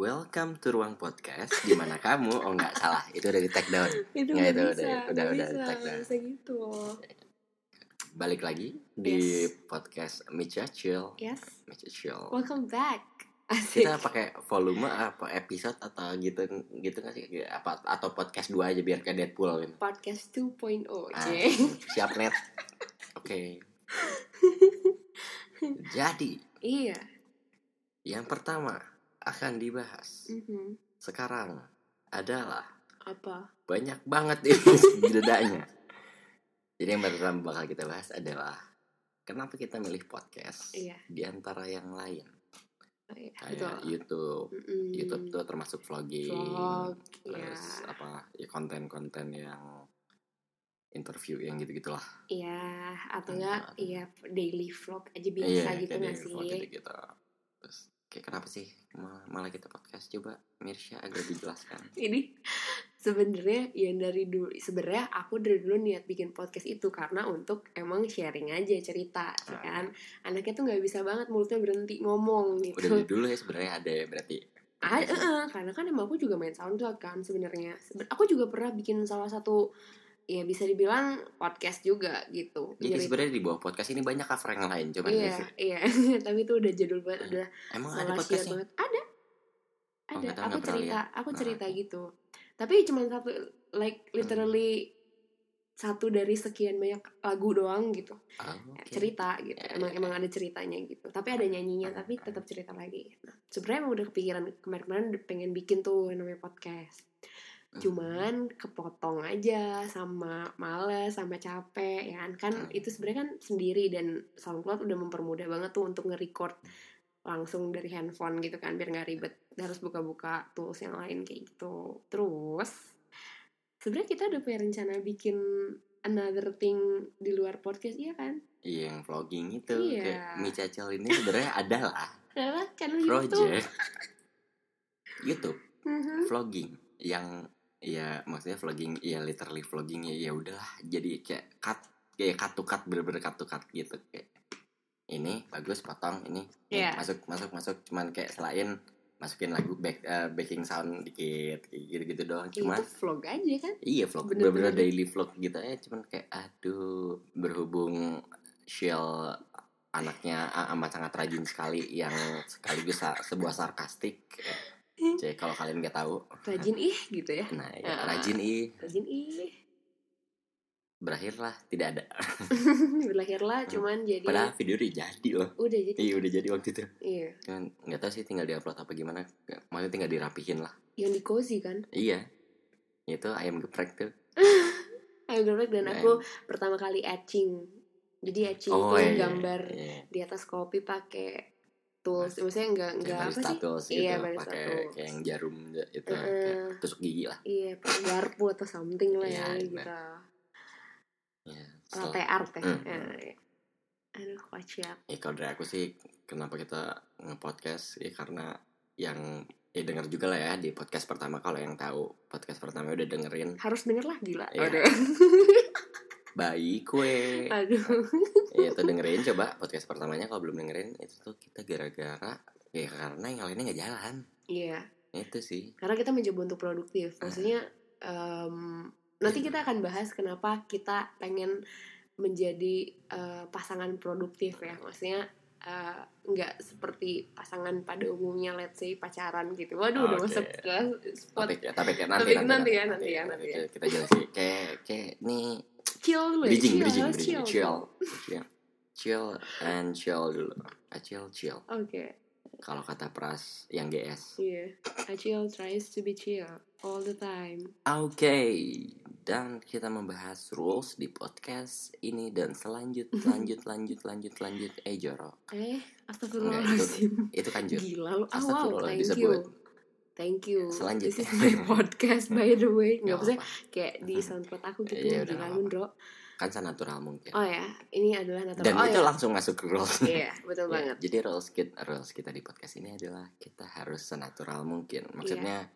Welcome to ruang podcast di mana kamu oh nggak salah itu udah di take down. Itu Nggak, itu bisa udah- udah- udah bisa tag nggak dah. bisa gitu. Balik lagi di podcast Micha Chill. Yes. Micha Chill. Welcome back. Asik. Kita pakai volume apa episode atau gitu gitu nggak sih? Apa atau podcast dua aja biar kayak Deadpool gitu. podcast 2.0 Ah, siap net. Oke. Jadi. Iya. Yang pertama akan dibahas Mhm. sekarang adalah apa banyak banget ini bedanya. Jadi yang pertama bakal kita bahas adalah kenapa kita milih podcast iya di antara yang lain. oh, iya Kayak betul YouTube. Mm-mm. YouTube tuh termasuk vlogging, vlog iya terus apa ya konten-konten yang interview yang gitu-gitulah. iya atau Hmm. enggak iya daily vlog aja Iya, biasa gitu nggak sih vlog gitu-gitu. Terus kayak kenapa sih mal- malah kita podcast coba Mirsya agak dijelaskan. ini sebenarnya yang dari dulu sebenarnya aku dari dulu niat bikin podcast itu karena untuk emang sharing aja cerita ya Ah. kan anaknya tuh nggak bisa banget mulutnya berhenti ngomong Udah gitu dari dulu ya sebenarnya ada ya berarti. Ah, eh, eh, karena kan emang aku juga main SoundCloud kan sebenarnya. Seben- Aku juga pernah bikin salah satu ya bisa dibilang podcast juga gitu. Jadi Nyeri- sebenarnya di bawah podcast ini banyak cover yang lain, coba iya, iya. Tapi itu udah jadul banget, udah Emang ada podcastnya? banget. Ada. Oh, Ada. tahu, aku cerita, lihat. aku Nah, cerita oke. gitu. Tapi cuma satu like literally satu dari sekian banyak lagu doang gitu. Oh, oke. Cerita gitu. Ya, Emang ya. emang ada ceritanya gitu. Tapi ada nyanyinya, tapi tetap cerita lagi. Nah, sebenarnya emang udah kepikiran kemarin-kemarin pengen bikin tuh namanya podcast. Cuman kepotong aja sama males sama capek ya kan? Kan Hmm. itu sebenarnya kan sendiri dan SoundCloud udah mempermudah banget tuh untuk nge-record langsung dari handphone gitu kan biar nggak ribet. Harus buka-buka tools yang lain kayak gitu. Terus sebenarnya kita udah punya rencana bikin another thing di luar podcast iya kan? Iya, yang vlogging itu. Iya. kayak Mi Cacil ini sebenarnya adalah adalah channel YouTube. Project. YouTube. Mhm. vlogging yang ya maksudnya vlogging ya literally vlogging ya ya udahlah. Jadi kayak cut kayak cut to cut bener-bener cut to cut gitu. Kayak ini bagus potong ini ini Iya. masuk masuk masuk. Cuman kayak selain masukin lagu back eh, backing sound dikit kayak gitu-gitu doang. Ya, cuma itu vlog aja kan? Iya vlog Bener-bener. daily vlog gitu ya cuman kayak aduh berhubung Shell anaknya a- amat sangat rajin sekali yang sekaligus sebuah sarkastik Cek kalau kalian nggak tahu. Rajin ih gitu ya. Nah ya, Ah. rajin ih. Rajin ih. Berakhirlah tidak ada. Berlahirlah cuman jadi padahal video udah jadi loh. Udah jadi. Iya udah jadi waktu itu. Iya. Cuman nggak tahu sih tinggal diupload apa gimana. Maksudnya tinggal dirapihin lah. Yang di cozy kan? Iya. Itu ayam geprek tuh. Ayo geprek dan Nah, aku pertama kali etching. Jadi etching oh tuh iya, gambar iya. di atas kopi pakai tools maksudnya enggak enggak apa sih? tools gitu Iya, pakai kayak yang jarum itu kayak tusuk gigi lah. Iya pakai garpu atau something lah Iya, ya benar. gitu ya, latte art ya? Hmm. Eh, aduh kocak. Ya kalau dari aku sih kenapa kita nge-podcast? Ya karena yang ya denger juga lah ya di podcast pertama. Kalau yang tahu podcast pertama udah dengerin. Harus denger lah gila. Iya. Baik kue. Aduh. Ya itu dengerin coba podcast pertamanya kalau belum dengerin itu tuh kita gara-gara ya karena yang lainnya nggak jalan. Iya. Itu sih. Karena kita mencoba untuk produktif. Maksudnya em, nanti kita akan bahas kenapa kita pengen menjadi eh, pasangan produktif ya. Maksudnya eh, nggak seperti pasangan pada umumnya let's say pacaran gitu. Waduh udah Oke. masuk ke spot. Topik ya tapi kayak nanti Topik nanti ya, nanti ya, nanti ya. kita, kita jelasin. Kayak kayak nih chill dulu ya bridging chill, bridging bridging. chill, chill chill. Chill and chill dulu. A chill chill. Oke. Kalau kata pras yang GS iya. A chill tries to be chill all the time. Oke, dan kita membahas rules di podcast ini dan selanjut, lanjut, lanjut, lanjut, lanjut. Eh Joro, eh astagfirullahaladzim. itu kan Jor. gila lu. Ah wow Astagfirullah, thank disebut. you thank you. Selanjutnya. this is my podcast by the way. Nggak usah kayak di soundcloud aku gitu Iya, nggak lu bro. Kan senatural mungkin. oh ya ini adalah natural. Dan oh itu ya. langsung masuk ke rules. iya betul Ya, banget. jadi rules kita, rules kita di podcast ini adalah kita harus senatural mungkin. Maksudnya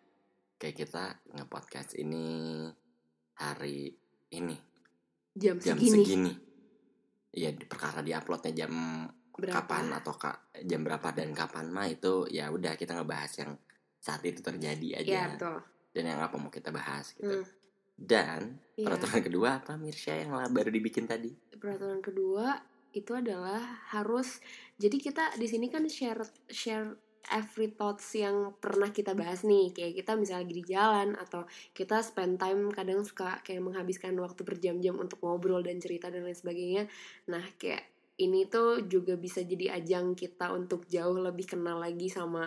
kayak kita nge-podcast ini hari ini. Jam, jam segini, segini. Iya, di- perkara di-uploadnya jam berapa? kapan atau ka- jam berapa dan kapan mah itu ya udah kita ngebahas yang saat itu terjadi aja. Iya betul. dan yang apa mau kita bahas gitu. Hmm, dan iya. peraturan kedua apa Mirsya yang baru dibikin tadi? Peraturan kedua itu adalah harus jadi kita di sini kan share share every thoughts yang pernah kita bahas nih. Kayak kita misalnya lagi di jalan atau kita spend time kadang suka kayak menghabiskan waktu berjam-jam untuk ngobrol dan cerita dan lain sebagainya. Nah kayak ini tuh juga bisa jadi ajang kita untuk jauh lebih kenal lagi sama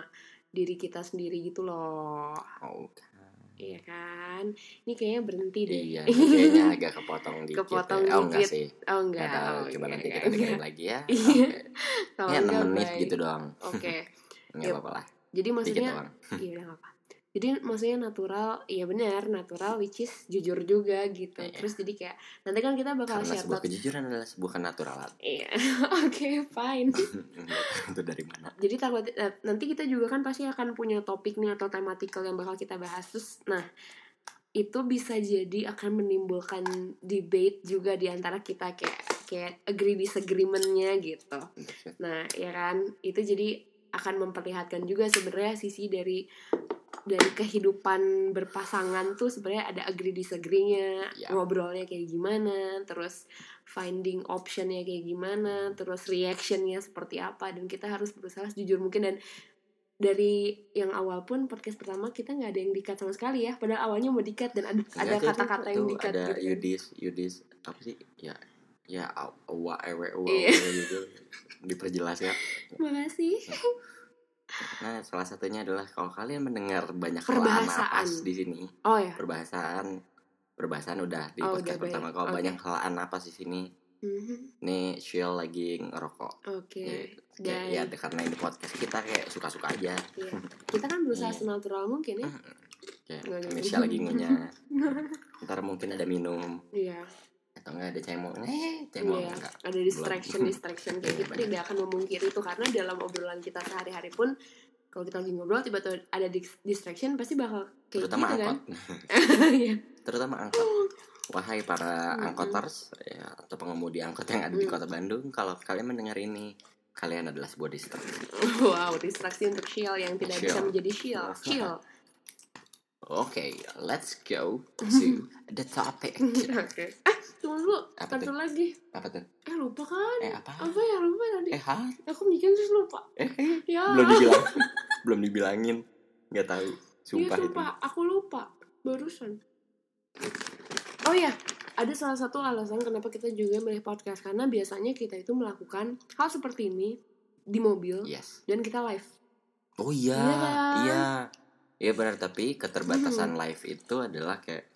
diri kita sendiri gitu loh. Oh iya kan? Ini kayaknya berhenti deh. Iya kayaknya agak kepotong dikit Kepotong ya. oh enggak sih. Oh enggak. Nggak tahu, oh, coba iya, nanti iya, kita dengerin lagi ya. Iya. Oke. Kalau ya 6 enggak, menit baik. gitu doang. Oke, nggak Yep. apa-apa lah. Jadi maksudnya iya udah nggak apa. Jadi maksudnya natural, iya benar natural which is jujur juga gitu. Iya. Terus jadi kayak nanti kan kita bakal karena share sebuah kejujuran adalah sebuah kenaturalan Iya, oke fine. itu dari mana Jadi takut eh, nanti kita juga kan pasti akan punya topik nih atau tematikal yang bakal kita bahas terus. Nah itu bisa jadi akan menimbulkan debate juga di antara kita kayak kayak agree disagreementnya gitu. Nah, ya kan, itu jadi akan memperlihatkan juga sebenarnya sisi dari dari kehidupan berpasangan tuh sebenarnya ada agree disagree-nya, Ya. ngobrolnya kayak gimana, terus finding optionnya kayak gimana, terus reactionnya seperti apa, dan kita harus berusaha jujur mungkin dan dari yang awal pun podcast pertama kita nggak ada yang dikat sama sekali ya, padahal awalnya mau dikat dan ada ada Enggak, tuh, kata-kata yang dikat ada gitu. kan. Yudis Yudis apa sih ya ya awa ewe awa Iya. gitu diperjelas ya Makasih. Nah salah satunya adalah kalau kalian mendengar banyak Perbahasaan. napas di sini Oh ya. perbahasaan perbahasaan udah di Oh, podcast udah pertama kalau Oke. banyak hal napas di sini Mhm. nih Shiel lagi ngerokok Oke. Ya, Dan kayak ya karena ini podcast kita kayak suka-suka aja Iya. Kita kan berusaha Iya. senatural mungkin ya. kayak. Michelle lagi ngunyah ntar mungkin ada minum Iya. Atau enggak ada cemong eh cemong Iya. enggak Ada distraction, distraction kayak gitu tidak akan memungkiri itu karena dalam obrolan kita sehari-hari pun kalau kita lagi ngobrol tiba-tiba ada dis- distraction pasti bakal kayak terutama gitu kan. angkot Iya. terutama angkot wahai para angkoters ya, atau pengemudi angkot yang ada di Mm. kota Bandung kalau kalian mendengar ini kalian adalah sebuah distraksi wow, distraksi untuk shield yang tidak bisa Shield. menjadi shield. Shield. Oke let's go to the topic Oke. Eh, tunggu dulu. Apa Satu tuh? lagi. apa tuh Eh, lupa kan? eh apa Apa ya lupa tadi? eh ha Aku mikir terus lupa. eh, eh, Ya. belum dibilang belum dibilangin nggak tahu Iya sumpah itu sumpah, aku lupa barusan. Oh ya, ada salah satu alasan kenapa kita juga milih podcast karena biasanya kita itu melakukan hal seperti ini di mobil yes dan kita live. oh iya Iya kan? iya iya benar tapi keterbatasan live itu adalah kayak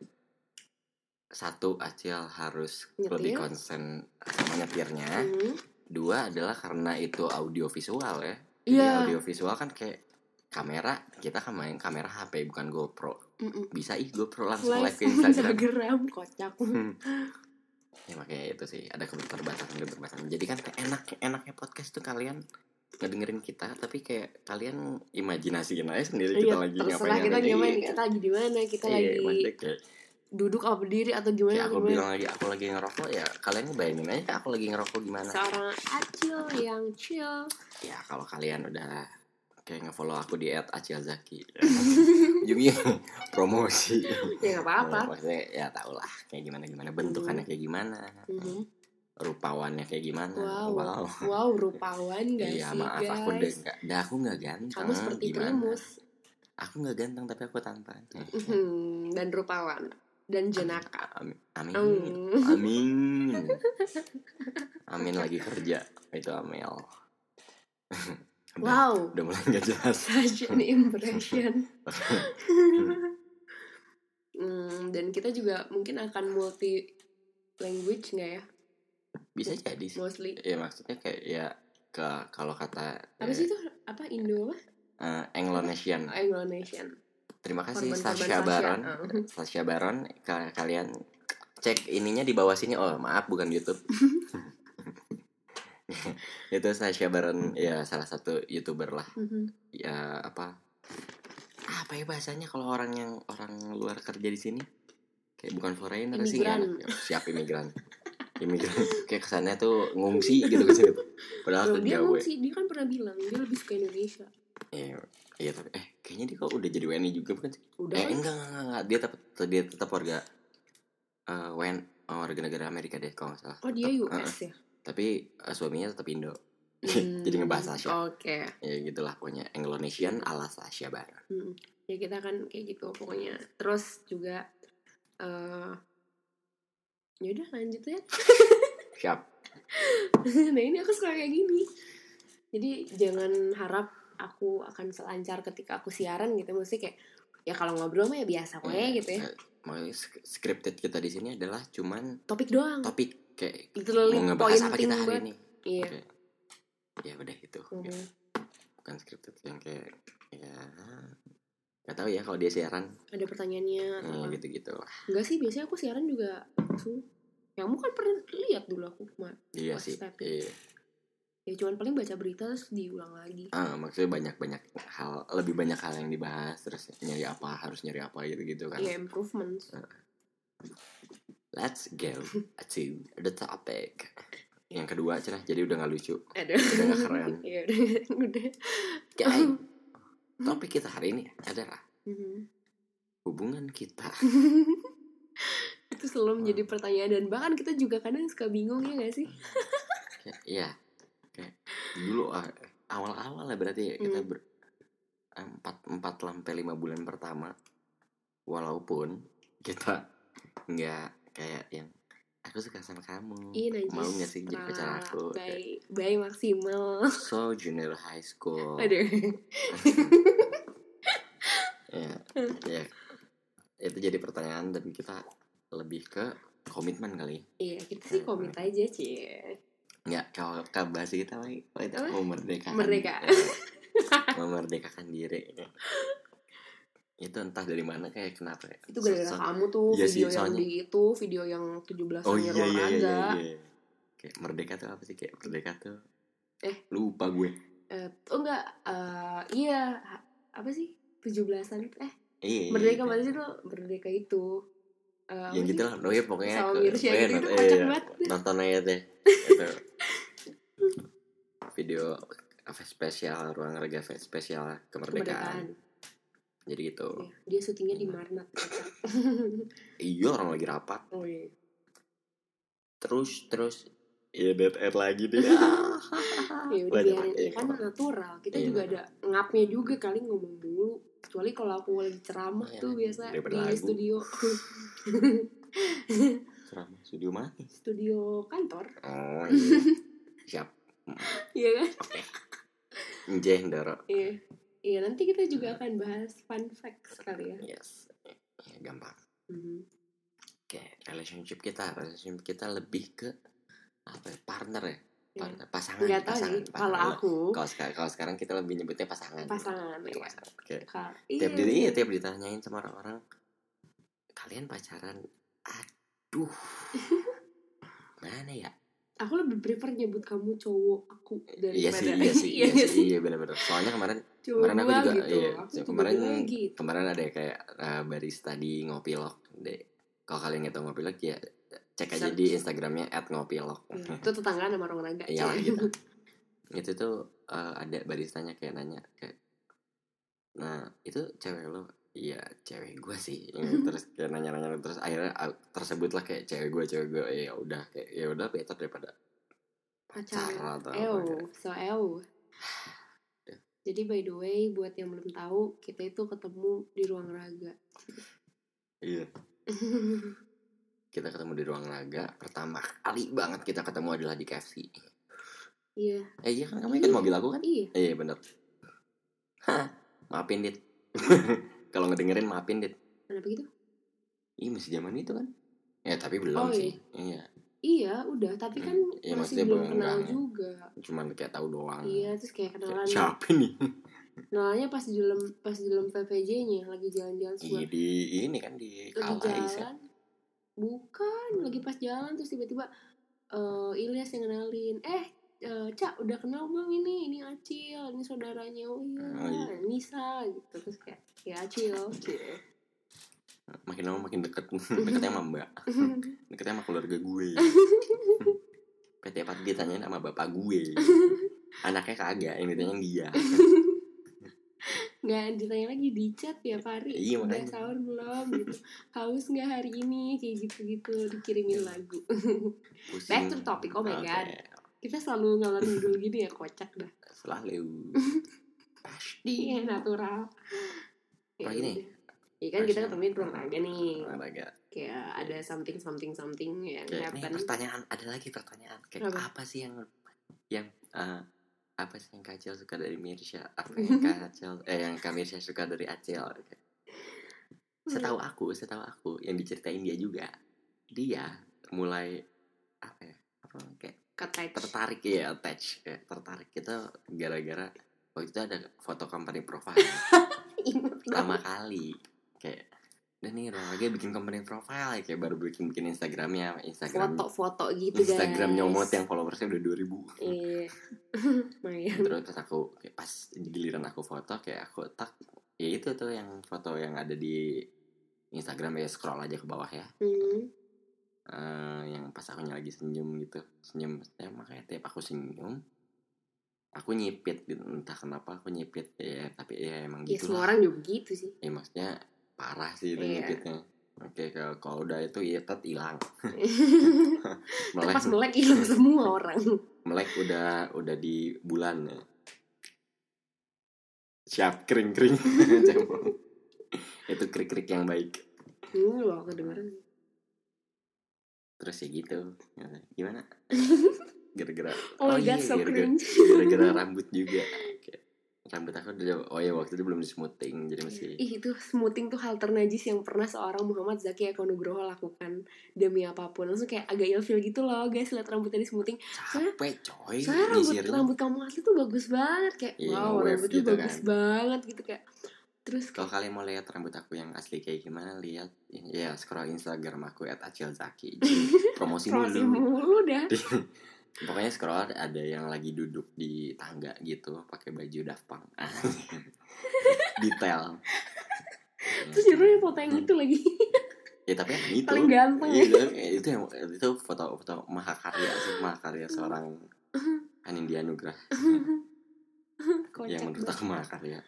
satu Acil harus Nyetir. lebih konsen sama nyetirnya Hmm. dua adalah karena itu audio visual ya. Jadi audio visual kan kayak kamera kita kan main kamera HP bukan GoPro Mm-mm. bisa ih GoPro langsung live Live ke Instagram Instagram kocak. Hmm. ya makanya itu sih ada keterbatasan keterbatasan jadi kan kayak enak enaknya podcast tuh kalian ngedengerin kita tapi kayak kalian imajinasiin aja sendiri Iya, kita lagi ngapain kita gimana, Iya, kita lagi di mana, kita Iya, lagi maksudnya kayak, duduk apa berdiri atau gimana, kayak aku gimana. bilang lagi aku lagi ngerokok ya kalian ngebayangin aja aku lagi ngerokok gimana Seorang acil yang chill. ya kalau kalian udah kayak ngefollow aku di @acilzaki Jumi promosi Ya nggak apa-apa. Ya, maksudnya ya tau lah kayak gimana gimana bentukannya kayak gimana Mhm. Rupawannya kayak gimana Wow. wow. Wow, rupawan gak iya sih maaf guys? aku udah nggak dah aku nggak ganteng Kamu seperti gimana primus aku nggak ganteng tapi aku tampan Mhm, dan rupawan dan jenaka. amin amin Hmm. amin amin lagi kerja itu Amel Udah- Wow, udah mulai nggak jelas such an impression. Hmm, dan kita juga mungkin akan multi language nggak ya? Bisa jadi sih Mostly. ya maksudnya kayak ya ke kalau kata Apa sih itu? Apa Indo apa? eh, Anglo-Nation Indonesian. terima kasih Sasha. Baron Oh. Sasha Baron ka- kalian cek ininya di bawah sini oh maaf bukan YouTube itu Sasha Baron ya salah satu youtuber lah Mhm. ya apa apa ya bahasanya kalau orang yang orang luar kerja di sini kayak bukan foreigner sih Imigran. ya siap imigran imigran kayak kesannya tuh ngungsi gitu ke sini padahal Loh, tuh dia jauh sih, dia kan pernah bilang dia lebih suka Indonesia. Iya, iya tapi eh kayak kayaknya dia kok udah jadi WNI juga bukan sih? Udah eh kan? enggak enggak enggak, enggak. dia tetap dia tetap warga eh WN oh, warga negara Amerika deh kalau nggak salah. Oh dia Tetap, US eh, ya? tapi eh, suaminya tetap Indo. Hmm, jadi ngebahas Asia. oke. Ya gitulah pokoknya Anglo-Nation ala Asia Barat. Hmm, ya kita kan kayak gitu pokoknya. Terus juga eh ya udah lanjut ya. Siap. Nah ini aku suka kayak gini. Jadi jangan harap aku akan selancar ketika aku siaran gitu. Mesti kayak ya kalau ngobrol mah ya biasa kok ya gitu ya. Eh, makanya sk- scripted kita di sini adalah cuman topik doang. topik kayak literally mau ngebahas apa kita hari ini. iya. Oke. ya udah gitu. Mhm. bukan scripted yang kayak ya nggak tahu ya kalau dia siaran. Ada pertanyaannya hmm, apa. gitu gitu lah. Enggak sih biasanya aku siaran juga langsung. Kamu kan pernah lihat dulu aku kemarin iya sih step. iya. ya cuman paling baca berita terus diulang lagi. Ah maksudnya banyak banyak hal lebih banyak hal yang dibahas terus nyari apa harus nyari apa gitu gitu kan. Ya improvements. Let's go to the topic. Yang kedua cina jadi udah nggak lucu. Ada udah nggak keren. Ya udah. Udah topik kita hari ini adalah Mhm. hubungan kita. Itu selalu menjadi pertanyaan dan bahkan kita juga kadang suka bingung ya gak sih? Iya. Kayak dulu ah, awal-awal lah berarti ya, kita Hmm. ber, empat empat sampai lima bulan pertama walaupun kita nggak kayak yang aku suka sama kamu. Iya mau nggak sih jadi pacar aku? Bye Bye maksimal. So junior high school. Aduh. Ya ya. Itu jadi pertanyaan dan kita lebih ke komitmen kali. Iya kita sih komit aja cie nggak kalau bahasa kita lagi Apa? memerdekakan Merdeka. ya, memerdekakan diri. Itu entah dari mana kayak kenapa ya Itu gara-gara So- kamu tuh Iya sih, video yang soalnya- di itu Video yang 17 oh iya iya iya, iya. kayak merdeka tuh apa sih kayak merdeka tuh Eh. lupa gue Eh, Oh enggak eh, Iya Apa sih 17an Eh iya, iya, Merdeka iya. mana sih tuh Merdeka itu Eh, apa yang sih? gitu lah oh iya pokoknya Sama Mirsya gitu, not- itu iya, kocak iya. banget. nonton aja deh itu video apa spesial ruang raga spesial kemerdekaan, Kemerdekaan jadi itu Iya, Dia syutingnya di Marnat kocak. iya orang lagi rapat. Oh iya. Terus terus. Iya dead air lagi dia ya udah biarin. Ya kan natural. Kita Iya, juga ada ngapnya juga kali ngomong dulu. Kecuali kalau aku lagi ceramah Iya, tuh biasa di lagu. studio. Ceramah studio mana? Studio kantor. Oh iya. Siap. Iya kan? Njeh Ndoro iya iya nanti kita juga akan bahas fun facts kali ya yes ya, gampang Mhm. Oke, relationship kita, relationship kita lebih ke apa ya, partner ya, Iya. partner, pasangan, nggak tahu pasangan, nih kalau aku Kalau sekarang, kalau sekarang kita lebih nyebutnya pasangan. pasangan Iya, ya pasangan. Oke. Ka- Tiap iya. di iya, tiap ditanyain sama orang-orang, kalian pacaran, aduh, mana ya? aku lebih prefer nyebut kamu cowok aku daripada Iya sih, iya sih, iya sih, iya benar-benar. Soalnya kemarin, kemarin aku juga, gitu iya, aku kemarin, gitu kemarin ada kayak uh, barista di Ngopilok, deh. Kalau kalian nggak tahu Ngopilok ya cek aja Search. di Instagramnya @ngopilok. Iya, itu tetanggaan sama orang naga Iya gitu. itu tuh eh, ada baristanya kayak nanya kayak nah itu cewek lo iya cewek gue sih terus kayak nanya-nanya terus akhirnya ah, tersebutlah kayak cewek gue cewek gue ya udah kayak ya udah better daripada pacar atau Ew, apa so ew. Jadi by the way, buat yang belum tahu, kita itu ketemu di ruang raga. iya. Kita ketemu di ruang raga pertama kali banget kita ketemu adalah di KFC Iya, eh iya kan? Kamu ikan mobil aku kan? Iya. iya bener. Hah, maafin dit. Kalau ngedengerin maafin dit. Kenapa gitu? Iya masih zaman itu kan? Ya tapi belum Oh, sih. Iya. Iya, udah. Tapi kan Hmm, iya, masih belum kenal enggak, ya. juga. Cuman kayak tahu doang Iya, terus kayak kenalan. Siapa nih Kenalannya pas di dalam pas di dalam PVJ-nya lagi jalan-jalan Iya semua. di ini kan di Lagi jalan. Bukan, lagi pas jalan terus tiba-tiba eh Ilyas yang kenalin. Eh, eh, Cak, udah kenal belum ini? Ini Acil, ini saudaranya. Oh iya, Oh, iya. Nisa gitu. Terus kayak, ya Acil. Cie. Makin lama makin deket. Deketnya sama mbak. Deketnya sama keluarga gue. PT Pat dia tanyain sama bapak gue. Anaknya kagak Yang ditanyain dia. Nggak ditanya lagi di chat tiap hari. Iya, udah sahur belum gitu. Haus nggak hari ini? Kayak gitu gitu dikirimin lagu. Pusing. Back to topic, oh my Oke, God. kita selalu ngalor ngidul gini ya kocak dah. Selalu. Pasti. iya natural. Ya, Apalagi nih? udah. Iya kan kita ketemuin olahraga nih. Olahraga. kayak ada something something something yang Kayak, nih happen. pertanyaan ada lagi pertanyaan. Kayak Apa? apa, sih yang yang eh, apa sih yang Kacil suka dari Mirsya apa yang Kacil eh yang Kak Mirsya suka dari Acil? Setahu aku setahu aku yang diceritain dia juga dia mulai apa ya apa kayak Ketach. tertarik ya attach kayak tertarik. Itu gara-gara waktu itu ada foto company profile. Pertama kali kayak dan nih lagi bikin company profile ya, kayak baru bikin bikin Instagramnya Instagram foto-foto gitu guys. Instagram nyomot yang followersnya udah 2000 iya. Terus pas aku kayak pas giliran aku foto kayak aku tak ya itu tuh yang foto yang ada di Instagram ya scroll aja ke bawah ya. Hmm. Eh, yang pas aku lagi senyum gitu. Senyum ya makanya tiap aku senyum aku nyipit gitu entah kenapa aku nyipit ya tapi ya emang ya gitu semua orang juga gitu sih. Ya maksudnya parah sih itu Iya. oke kalau kalau udah itu ya tet hilang. Melek pas melek hilang semua orang. Melek udah udah di bulan ya. Siap kering kering itu krik krik yang baik. Hmm, loh kedengeran. Terus ya gitu. Gimana? Gara-gara oh, god iya, so gara-gara rambut juga rambut aku udah oh ya waktu itu belum di smoothing jadi masih Ih itu smoothing tuh hal ternajis yang pernah seorang Muhammad Zaki Eko Nugroho lakukan. Demi apa pun. Langsung kayak agak ilfil gitu loh guys lihat rambutnya di smoothing. Capek coy soalnya rambut rambut kamu asli tuh bagus banget. Kayak Iya, wow rambutnya gitu bagus kan. banget gitu kayak. Terus kalau kalian mau lihat rambut aku yang asli kayak gimana lihat ya scroll Instagram aku at Acil Zaki. Promosi promosi mulu. mulu dah pokoknya scroll ada yang lagi duduk di tangga gitu pakai baju Daft Punk. Detail. Terus judulnya foto yang itu lagi. Ya tapi yang itu. Paling ganteng. Iya, itu, itu yang itu foto foto mahakarya sih mahakarya seorang Anindya Nugrah yang menurut aku mahakarya.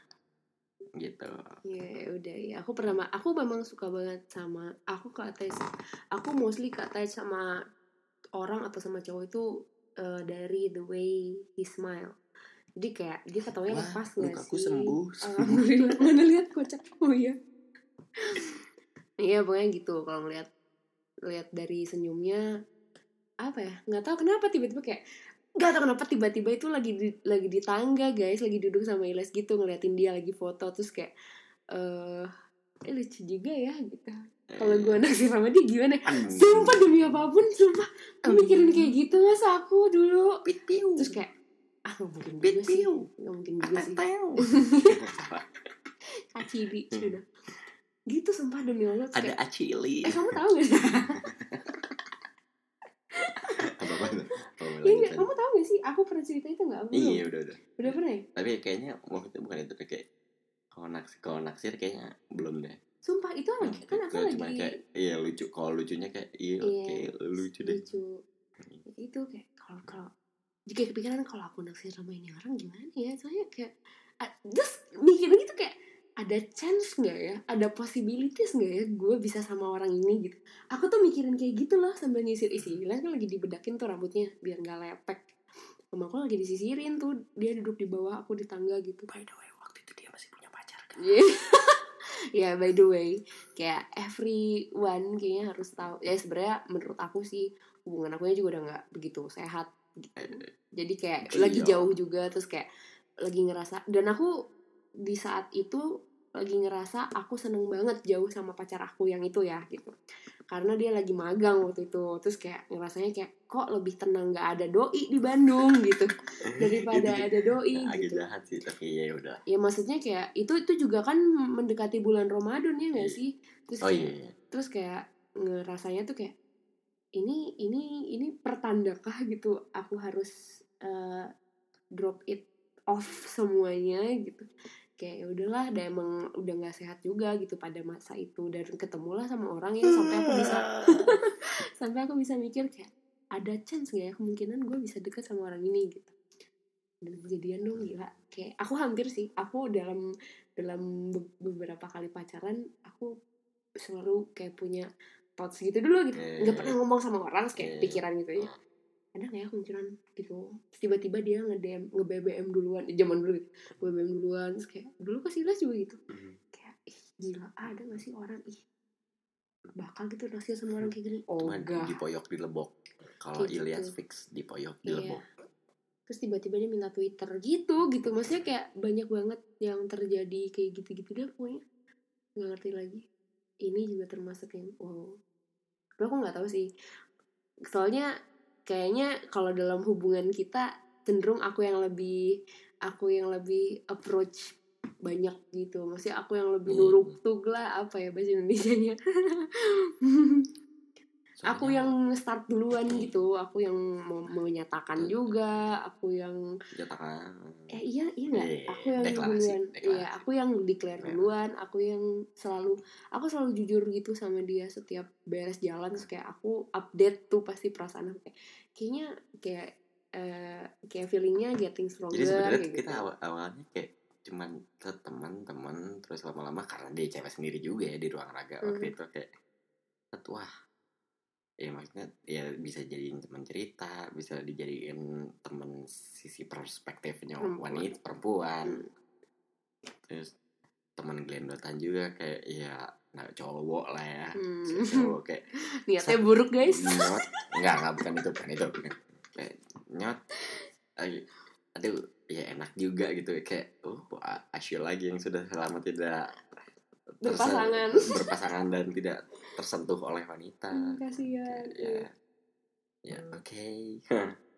Gitu. Ya udah ya. Aku pernah aku memang suka banget sama aku ke attach aku mostly ke attach sama orang atau sama cowok itu eh, dari the way he smile. Jadi kayak dia ketawanya Wah, pas nggak lukaku sih? sembuh. alhamdulillah. Mana lihat kocak oh iya iya pokoknya gitu. Kalau ngeliat lihat dari senyumnya apa ya? Nggak tahu kenapa tiba-tiba kayak nggak tahu kenapa tiba-tiba itu lagi di, lagi di tangga guys. Lagi duduk sama Iles gitu ngeliatin dia lagi foto. Terus kayak eh eh, lucu juga ya gitu kalau gue naksir sama dia gimana? Sumpah demi apa pun sumpah. Gue mikirin kayak gitu mas aku dulu. Pit piu. Terus kayak ah nggak mungkin juga sih. piu. nggak mungkin juga sih. Teteu. kacili sudah. Gitu sumpah demi allah. Ada kayak, acili eh kamu tahu gak sih? Iya nggak, kamu tahu gak sih? Aku pernah cerita itu nggak? Belum. Iya udah udah. Udah pernah ya? Tapi kayaknya waktu itu bukan itu kayak kalau naksir kalau naksir kayaknya belum deh sumpah itu lagi kan aku lagi kayak iya lucu. Kalau lucunya kayak iya Iya. oke lucu deh. lucu. Itu kayak kalau kalau jika kepikiran kalau aku naksir sama ini orang gimana ya? Soalnya kayak ah, terus mikirnya gitu kayak ada chance nggak ya? Ada possibilities nggak ya gue bisa sama orang ini gitu? Aku tuh mikirin kayak gitu loh sambil nyisir. Isi kan lagi dibedakin tuh rambutnya biar nggak lepek. Sama aku lagi disisirin tuh dia duduk di bawah aku di tangga gitu. By the way waktu itu dia masih punya pacar kan. ya by the way kayak everyone kayaknya harus tahu ya sebenarnya menurut aku sih hubungan aku juga udah nggak begitu sehat gitu. jadi kayak Iya. lagi jauh juga terus kayak lagi ngerasa dan aku di saat itu lagi ngerasa aku seneng banget jauh sama pacar aku yang itu ya gitu. Karena dia lagi magang waktu itu. Terus kayak ngerasanya kayak kok lebih tenang nggak ada doi di Bandung? gitu. Daripada ada doi agak gitu. jahat sih tapi ya udah. Ya maksudnya kayak itu itu juga kan mendekati bulan Ramadan ya nggak Iya. sih? Terus oh kayak, iya iya. terus kayak ngerasanya tuh kayak ini ini ini pertandakah gitu aku harus eh, drop it off semuanya? gitu kayak ya udahlah udah emang udah nggak sehat juga gitu pada masa itu. Dan ketemulah sama orang yang sampai aku bisa sampai aku bisa mikir kayak ada chance nggak ya kemungkinan gue bisa deket sama orang ini? Gitu. Udah kejadian dong gila. Kayak aku hampir sih aku dalam dalam be- beberapa kali pacaran aku selalu kayak punya thoughts gitu dulu gitu. Nggak iya, pernah ngomong sama orang kayak Iya. pikiran gitu ya ada nggak ya pikiran gitu. Tiba-tiba dia nge DM nge BBM duluan eh, zaman dulu gitu. BBM duluan terus kayak dulu ke Silas juga gitu? Mhm. kayak ih gila ada gak sih orang? Ih bakal gitu naksir sama orang kayak gini. Oh enggak. di poyok di lebok. Kalau Ilyas gitu. fix di poyok di Iya. lebok. Terus tiba-tiba dia minta Twitter gitu gitu. Maksudnya kayak banyak banget yang terjadi kayak gitu-gitu. Deh pokoknya nggak ngerti lagi. Ini juga termasuk yang wow tapi aku nggak tahu sih. Soalnya kayaknya kalau dalam hubungan kita cenderung aku yang lebih aku yang lebih approach banyak gitu maksudnya aku yang lebih Hmm. nuruk tug lah apa ya bahasa Indonesia nya aku yang start duluan gitu aku yang mau menyatakan Hmm. juga aku yang jatakan eh iya iya nggak Iya, aku yang deklarasi, duluan deklarasi. iya aku yang declare Iya. duluan aku yang selalu aku selalu jujur gitu sama dia setiap beres jalan terus kayak aku update tuh pasti perasaan aku kayak kayaknya kayak eh, kayak feelingnya getting stronger jadi sebenarnya kita gitu. awal awalnya kayak cuman ke teman-teman terus lama-lama karena dia cewek sendiri juga ya di ruang raga waktu Mhm. itu kayak wah ya maksudnya ya bisa jadiin teman cerita bisa dijadiin teman sisi perspektifnya Perempuan. wanita perempuan Hmm. terus teman gelendotan juga kayak ya nah, cowok lah ya Hmm. Cowok kayak niatnya buruk guys nyot enggak enggak bukan itu bukan itu bukan. kayak nyot aduh ya enak juga gitu kayak oh asyik lagi yang sudah lama tidak Berpasangan. berpasangan dan tidak tersentuh oleh wanita Hmm, kasihan ya ya Hmm. oke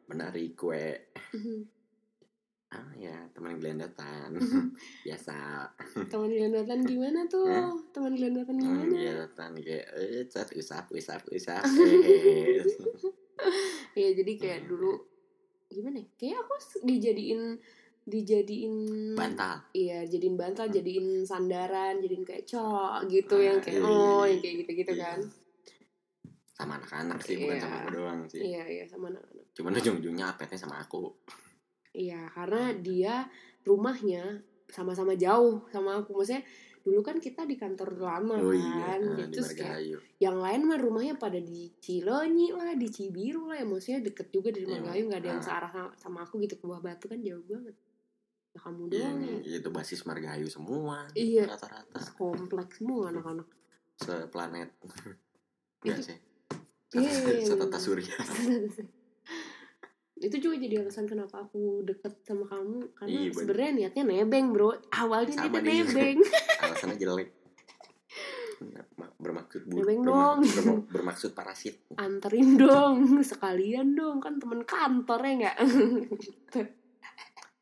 menarik kue Mhm. ah ya teman gelendotan biasa teman gelandotan gimana tuh Hah? teman gelandotan Hmm, gimana gelendotan kayak eh cat usap usap usap eh. Iya jadi kayak dulu gimana ya? Kayak aku dijadiin dijadiin bantal. Iya jadiin bantal jadiin sandaran jadiin kayak cok gitu Ah, yang kayak iya, oh iya, yang kayak gitu gitu iya. kan. Sama anak-anak sih bukan Iya. sama aku doang sih. Iya iya sama anak-anak. Cuman ujung-ujungnya apetnya sama aku. Iya karena dia rumahnya sama-sama jauh sama aku. Maksudnya dulu kan kita di kantor lama oh iya. kan ah, di terus kayak yang lain mah rumahnya pada di Cilenyi lah di Cibiru lah ya. Maksudnya deket juga dari Iya, Margahayu nggak ada yang ah. searah sama, sama aku gitu. Ke Buah Batu kan jauh banget ya kamu doang ya itu basis Margahayu semua Iya. rata-rata. kompleks semua anak-anak. Seplanet. Itu- enggak sih? Iya, iya, iya, setata bener. surya. Itu juga jadi alasan kenapa aku deket sama kamu karena Iya, sebenarnya niatnya nebeng bro. Awalnya Sama nih. nebeng. Alasannya jelek. Ma- bermaksud buruk Nebeng berma- dong. berma- bermaksud parasit. Anterin dong sekalian dong kan temen kantor ya nggak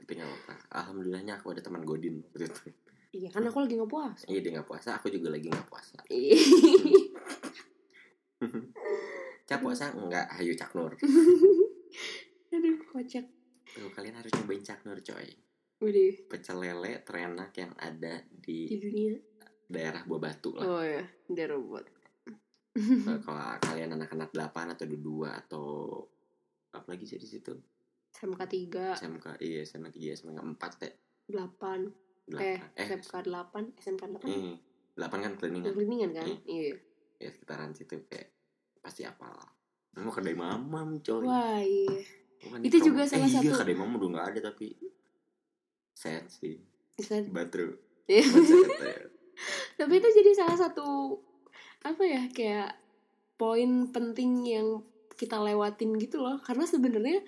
tapi nggak apa alhamdulillahnya aku ada teman godin waktu itu. Iya kan aku lagi nggak puasa. Iya dia nggak puasa aku juga lagi nggak puasa. Cak puasa? Enggak hayu cak nur. Aduh kocak. Tuh kalian harus nyobain cak nur coy. Udah pecel lele terenak yang ada di di dunia. daerah Buah Batu lah. Oh ya robot. Eh, kalau kalian anak-anak 8 atau 2 atau apa lagi sih di situ SMK 3 SMK iya SMK 3 SMK 4 teh. 8 8 eh eh. SMK 8 SMK 8 eh, 8 kan cleaning Kliningan kan? Iya. iya. Ya sekitaran situ kayak pasti apal mau kedai mamam coy. Wah iya. Bukan itu juga salah eh, iya satu- kedai mamam udah nggak ada tapi set sih. Bisa- batru Iya. Ya. tapi itu jadi salah satu apa ya kayak poin penting yang kita lewatin gitu loh. Karena sebenarnya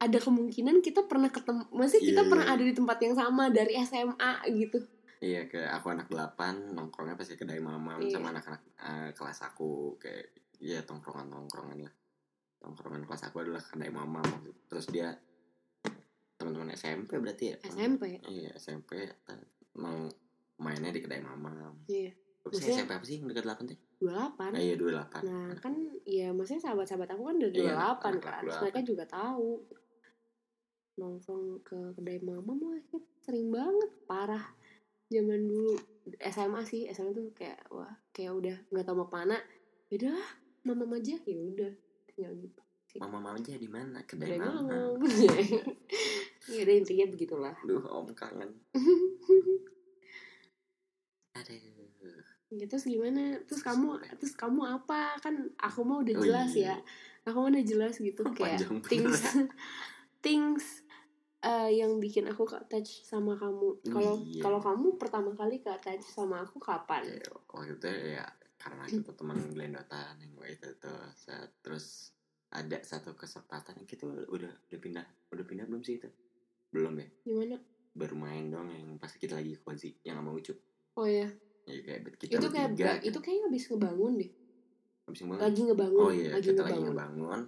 ada kemungkinan kita pernah ketemu masih kita Iya, pernah iya. ada di tempat yang sama dari SMA gitu. Iya kayak aku anak 8 nongkrongnya pasti kedai mamam Iya. sama anak-anak eh, kelas aku kayak iya tongkrongan tongkrongan lah. Tongkrongan kelas aku adalah kedai mamam terus dia teman-teman SMP berarti ya? SMP iya SMP mau mainnya di kedai mamam. Iya. Maksudnya- SMP apa sih yang dekat 8 teh? 28 Ah, iya 28 nah kan ya maksudnya sahabat-sahabat aku kan udah Iya, 28 anak kan 28. Terus mereka juga tahu nongkrong ke kedai mamam lah ya, sering banget parah. Zaman dulu SMA sih SMA tuh kayak wah kayak udah nggak tahu mau ke mana beda lah mamam aja. Ya udah tinggal gitu Mama mama aja di mana? kedai Kedai mama. ya udah intinya begitulah. Duh, om kangen. Aduh. ya, terus gimana? Terus kamu terus kamu apa? Kan aku mau udah Oh, jelas iya. ya. Aku mau udah jelas gitu kayak Panjang things things uh, yang bikin aku ke touch sama kamu. Kalau Iya. kalau kamu pertama kali ke touch sama aku kapan? Kayak waktu itu ya karena kita teman gelendotan yang itu tuh. Terus ada satu kesempatan kita udah udah pindah udah pindah belum sih itu? Belum ya? Gimana? Baru main dong yang pas kita lagi kozi yang sama ucup. Oh ya ya kayak kita itu kayak bertiga itu kayaknya habis ngebangun deh. Habis ngebangun. lagi ngebangun oh iya lagi kita lagi ngebangun. ngebangun.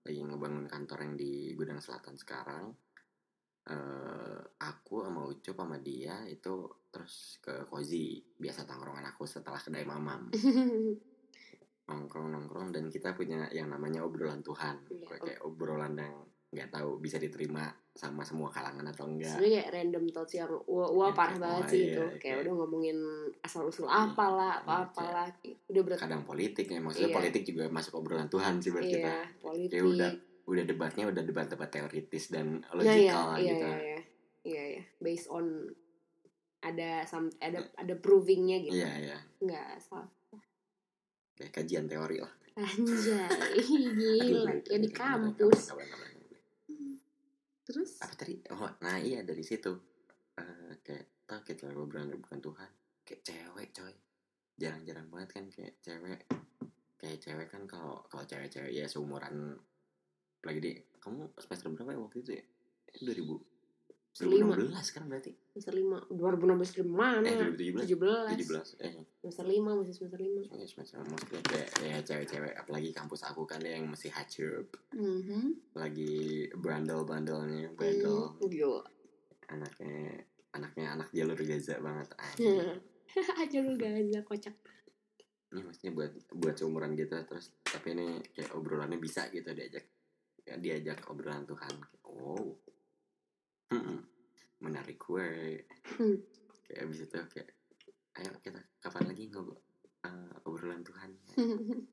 Lagi ngebangun kantor yang di gudang selatan sekarang eh aku sama ucup sama dia itu terus ke kozi biasa tongkrongan aku setelah kedai mamam. Nongkrong nongkrong dan kita punya yang namanya obrolan Tuhan. Iya, kayak, kayak obrolan yang nggak tahu bisa diterima sama semua kalangan atau enggak. Sebenarnya kayak random thoughts yang wah, wah Ya, parah banget sih iya, itu. kayak kayak- udah ngomongin asal usul Iya, apalah iya, apa apalah udah berat kadang politik ya maksudnya Iya. politik juga masuk obrolan Tuhan sih buat kita. Iya politik. Kayak udah udah debatnya udah debat-debat teoritis dan Nah, iya, logikal iya, gitu. iya, iya, iya, iya. based on ada some, ada ada provingnya gitu. Iya iya. Nggak salah. Kayak kajian teori lah. Anjay gila. kayak di kampus. terus? Apa tadi? Oh nah iya dari situ. Eh, kayak tau kita obrolan bukan Tuhan. Kayak cewek coy. Jarang-jarang banget kan kayak cewek. Kayak cewek kan kalau kalau cewek-cewek ya seumuran lagi di kamu semester berapa ya waktu itu ya? 2000 Selima. 2016 kan berarti? Semester lima. 2016 dari mana? Eh 2017 17 17 eh. Semester lima masih semester lima. Ya semester maksudnya kayak ya cewek-cewek. Apalagi kampus aku kan yang masih hacur Mhm. lagi bandel-bandelnya bandel. Hmm, gila. Anaknya anaknya anak jalur Gaza banget Hmm. aja lu gak kocak. Ini maksudnya buat buat seumuran kita terus tapi ini kayak obrolannya bisa gitu diajak ya, diajak obrolan Tuhan. Oh. Mm-mm. menarik gue. Hmm. kayak abis itu kayak ayo kita kapan lagi ngobrol eh, obrolan Tuhan?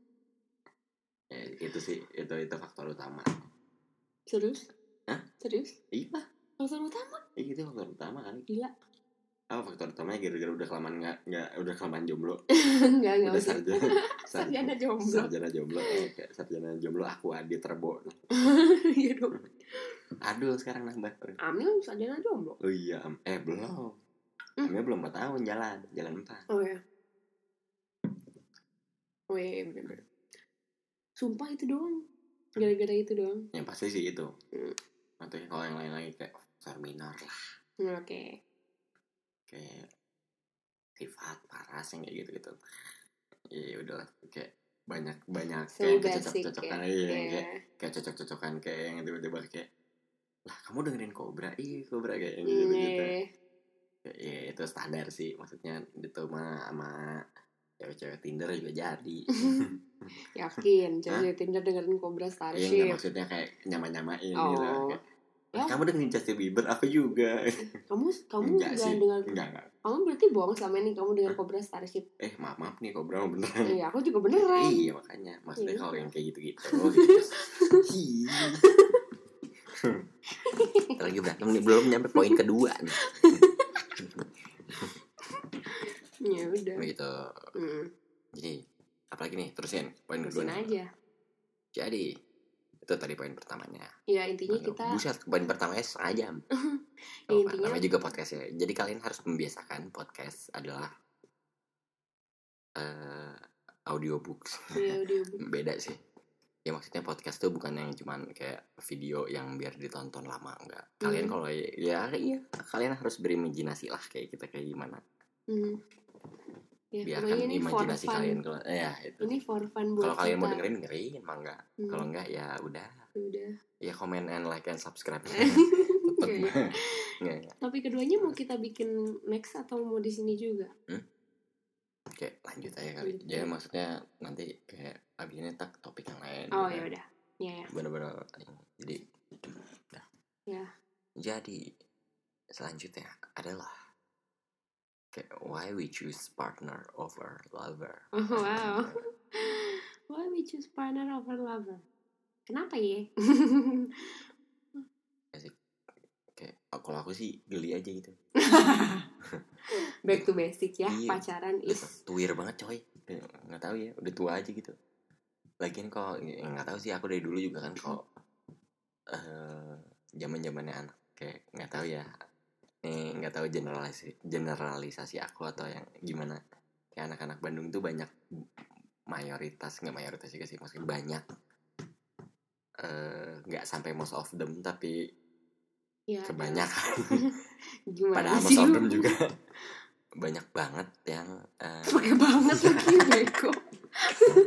Ya, itu sih itu itu faktor utama. Serius? Hah? serius? Iya. Faktor utama? Iya itu faktor utama kan. Gila apa faktor utamanya? Gara-gara udah kelamaan nggak nggak udah kelamaan jomblo? Enggak enggak udah sarjana sarjana jomblo. sarjana jomblo. Eh kayak sarjana jomblo aku adit rebo iya dong. Aduh sekarang nambah. Amil sarjana jomblo? Oh iya eh belum. Hmm. Amnya belum 4 tahun jalan. Jalan 4 oh ya oh iya, iya bener-bener sumpah itu doang. Gara-gara itu doang. Yang pasti sih itu. Hmm. atau kalau yang lain lagi kayak seminar lah. Hmm, oke kayak sifat paras yang kayak gitu gitu iya udah kayak banyak banyak kayak cocok-cocokan ya iya Iya. kayak kayak cocok-cocokan kayak yang tiba-tiba kayak lah kamu dengerin Cobra iya Cobra kayak yang gitu gitu iya. ya itu standar sih maksudnya itu mah sama cewek-cewek Tinder juga jadi yakin cewek Tinder dengerin Cobra Iya Starship maksudnya kayak nyama-nyamain gitu Oh. kayak, Ya. Kamu dengerin Justin Bieber aku juga. Kamu kamu enggak juga sih. dengar enggak enggak. Kamu berarti bohong selama ini kamu dengar Cobra Starship. Eh maaf maaf nih Cobra mah beneran. Iya aku juga beneran. Iya makanya. Maksudnya Iya. kalau yang kayak gitu-gitu oh, gitu. Ih. Kita lagi berantem nih belum nyampe poin kedua nih. Ya udah. Begitu. Hmm. jadi apalagi nih? Terusin poin kedua terusin nih. aja. Jadi itu tadi poin pertamanya. Ya intinya kita buset poin pertamanya setengah jam Ya, Oh, intinya- namanya juga podcast ya. Jadi kalian harus membiasakan podcast adalah eh audiobooks. Ya udah beda sih. Ya maksudnya podcast tuh bukan yang cuman kayak video yang biar ditonton lama enggak kalian Hmm. kalau ya, ya iya kalian harus berimajinasi lah kayak kita kayak gimana. Hmm. Ya, biarkan ini for imajinasi fun. kalian kalau ya itu. Ini for fun buat kalau kalian mau dengerin dengerin mah enggak? Hmm, kalau enggak ya udah. Ya udah. Ya comment and like and subscribe. Tetap Oke. Nggak, nggak. tapi keduanya mau kita bikin next atau mau di sini juga? Kayak lanjut aja kali. Lanjut. Jadi maksudnya nanti kayak abis ini tak topik yang lain oh gitu. ya udah. Ya ya bener-bener jadi dah. Ya. jadi selanjutnya adalah kayak why we choose partner over lover Oh, wow. Why we choose partner over lover? Kenapa ya? kayak kalau aku sih geli aja gitu back to basic ya Iya. pacaran is tuir banget coy nggak tahu ya udah tua aja gitu lagian kok ya nggak tahu sih aku dari dulu juga kan kok eh zaman zamannya anak kayak nggak tahu ya nih nggak tahu generalisasi generalisasi aku atau yang gimana. Kayak anak-anak Bandung tuh banyak mayoritas nggak mayoritas juga sih maksudnya banyak. Eh, nggak sampai most of them tapi ya kebanyakan. Gimana pada sih most of them juga banyak banget yang eh, pakai banget lagi bego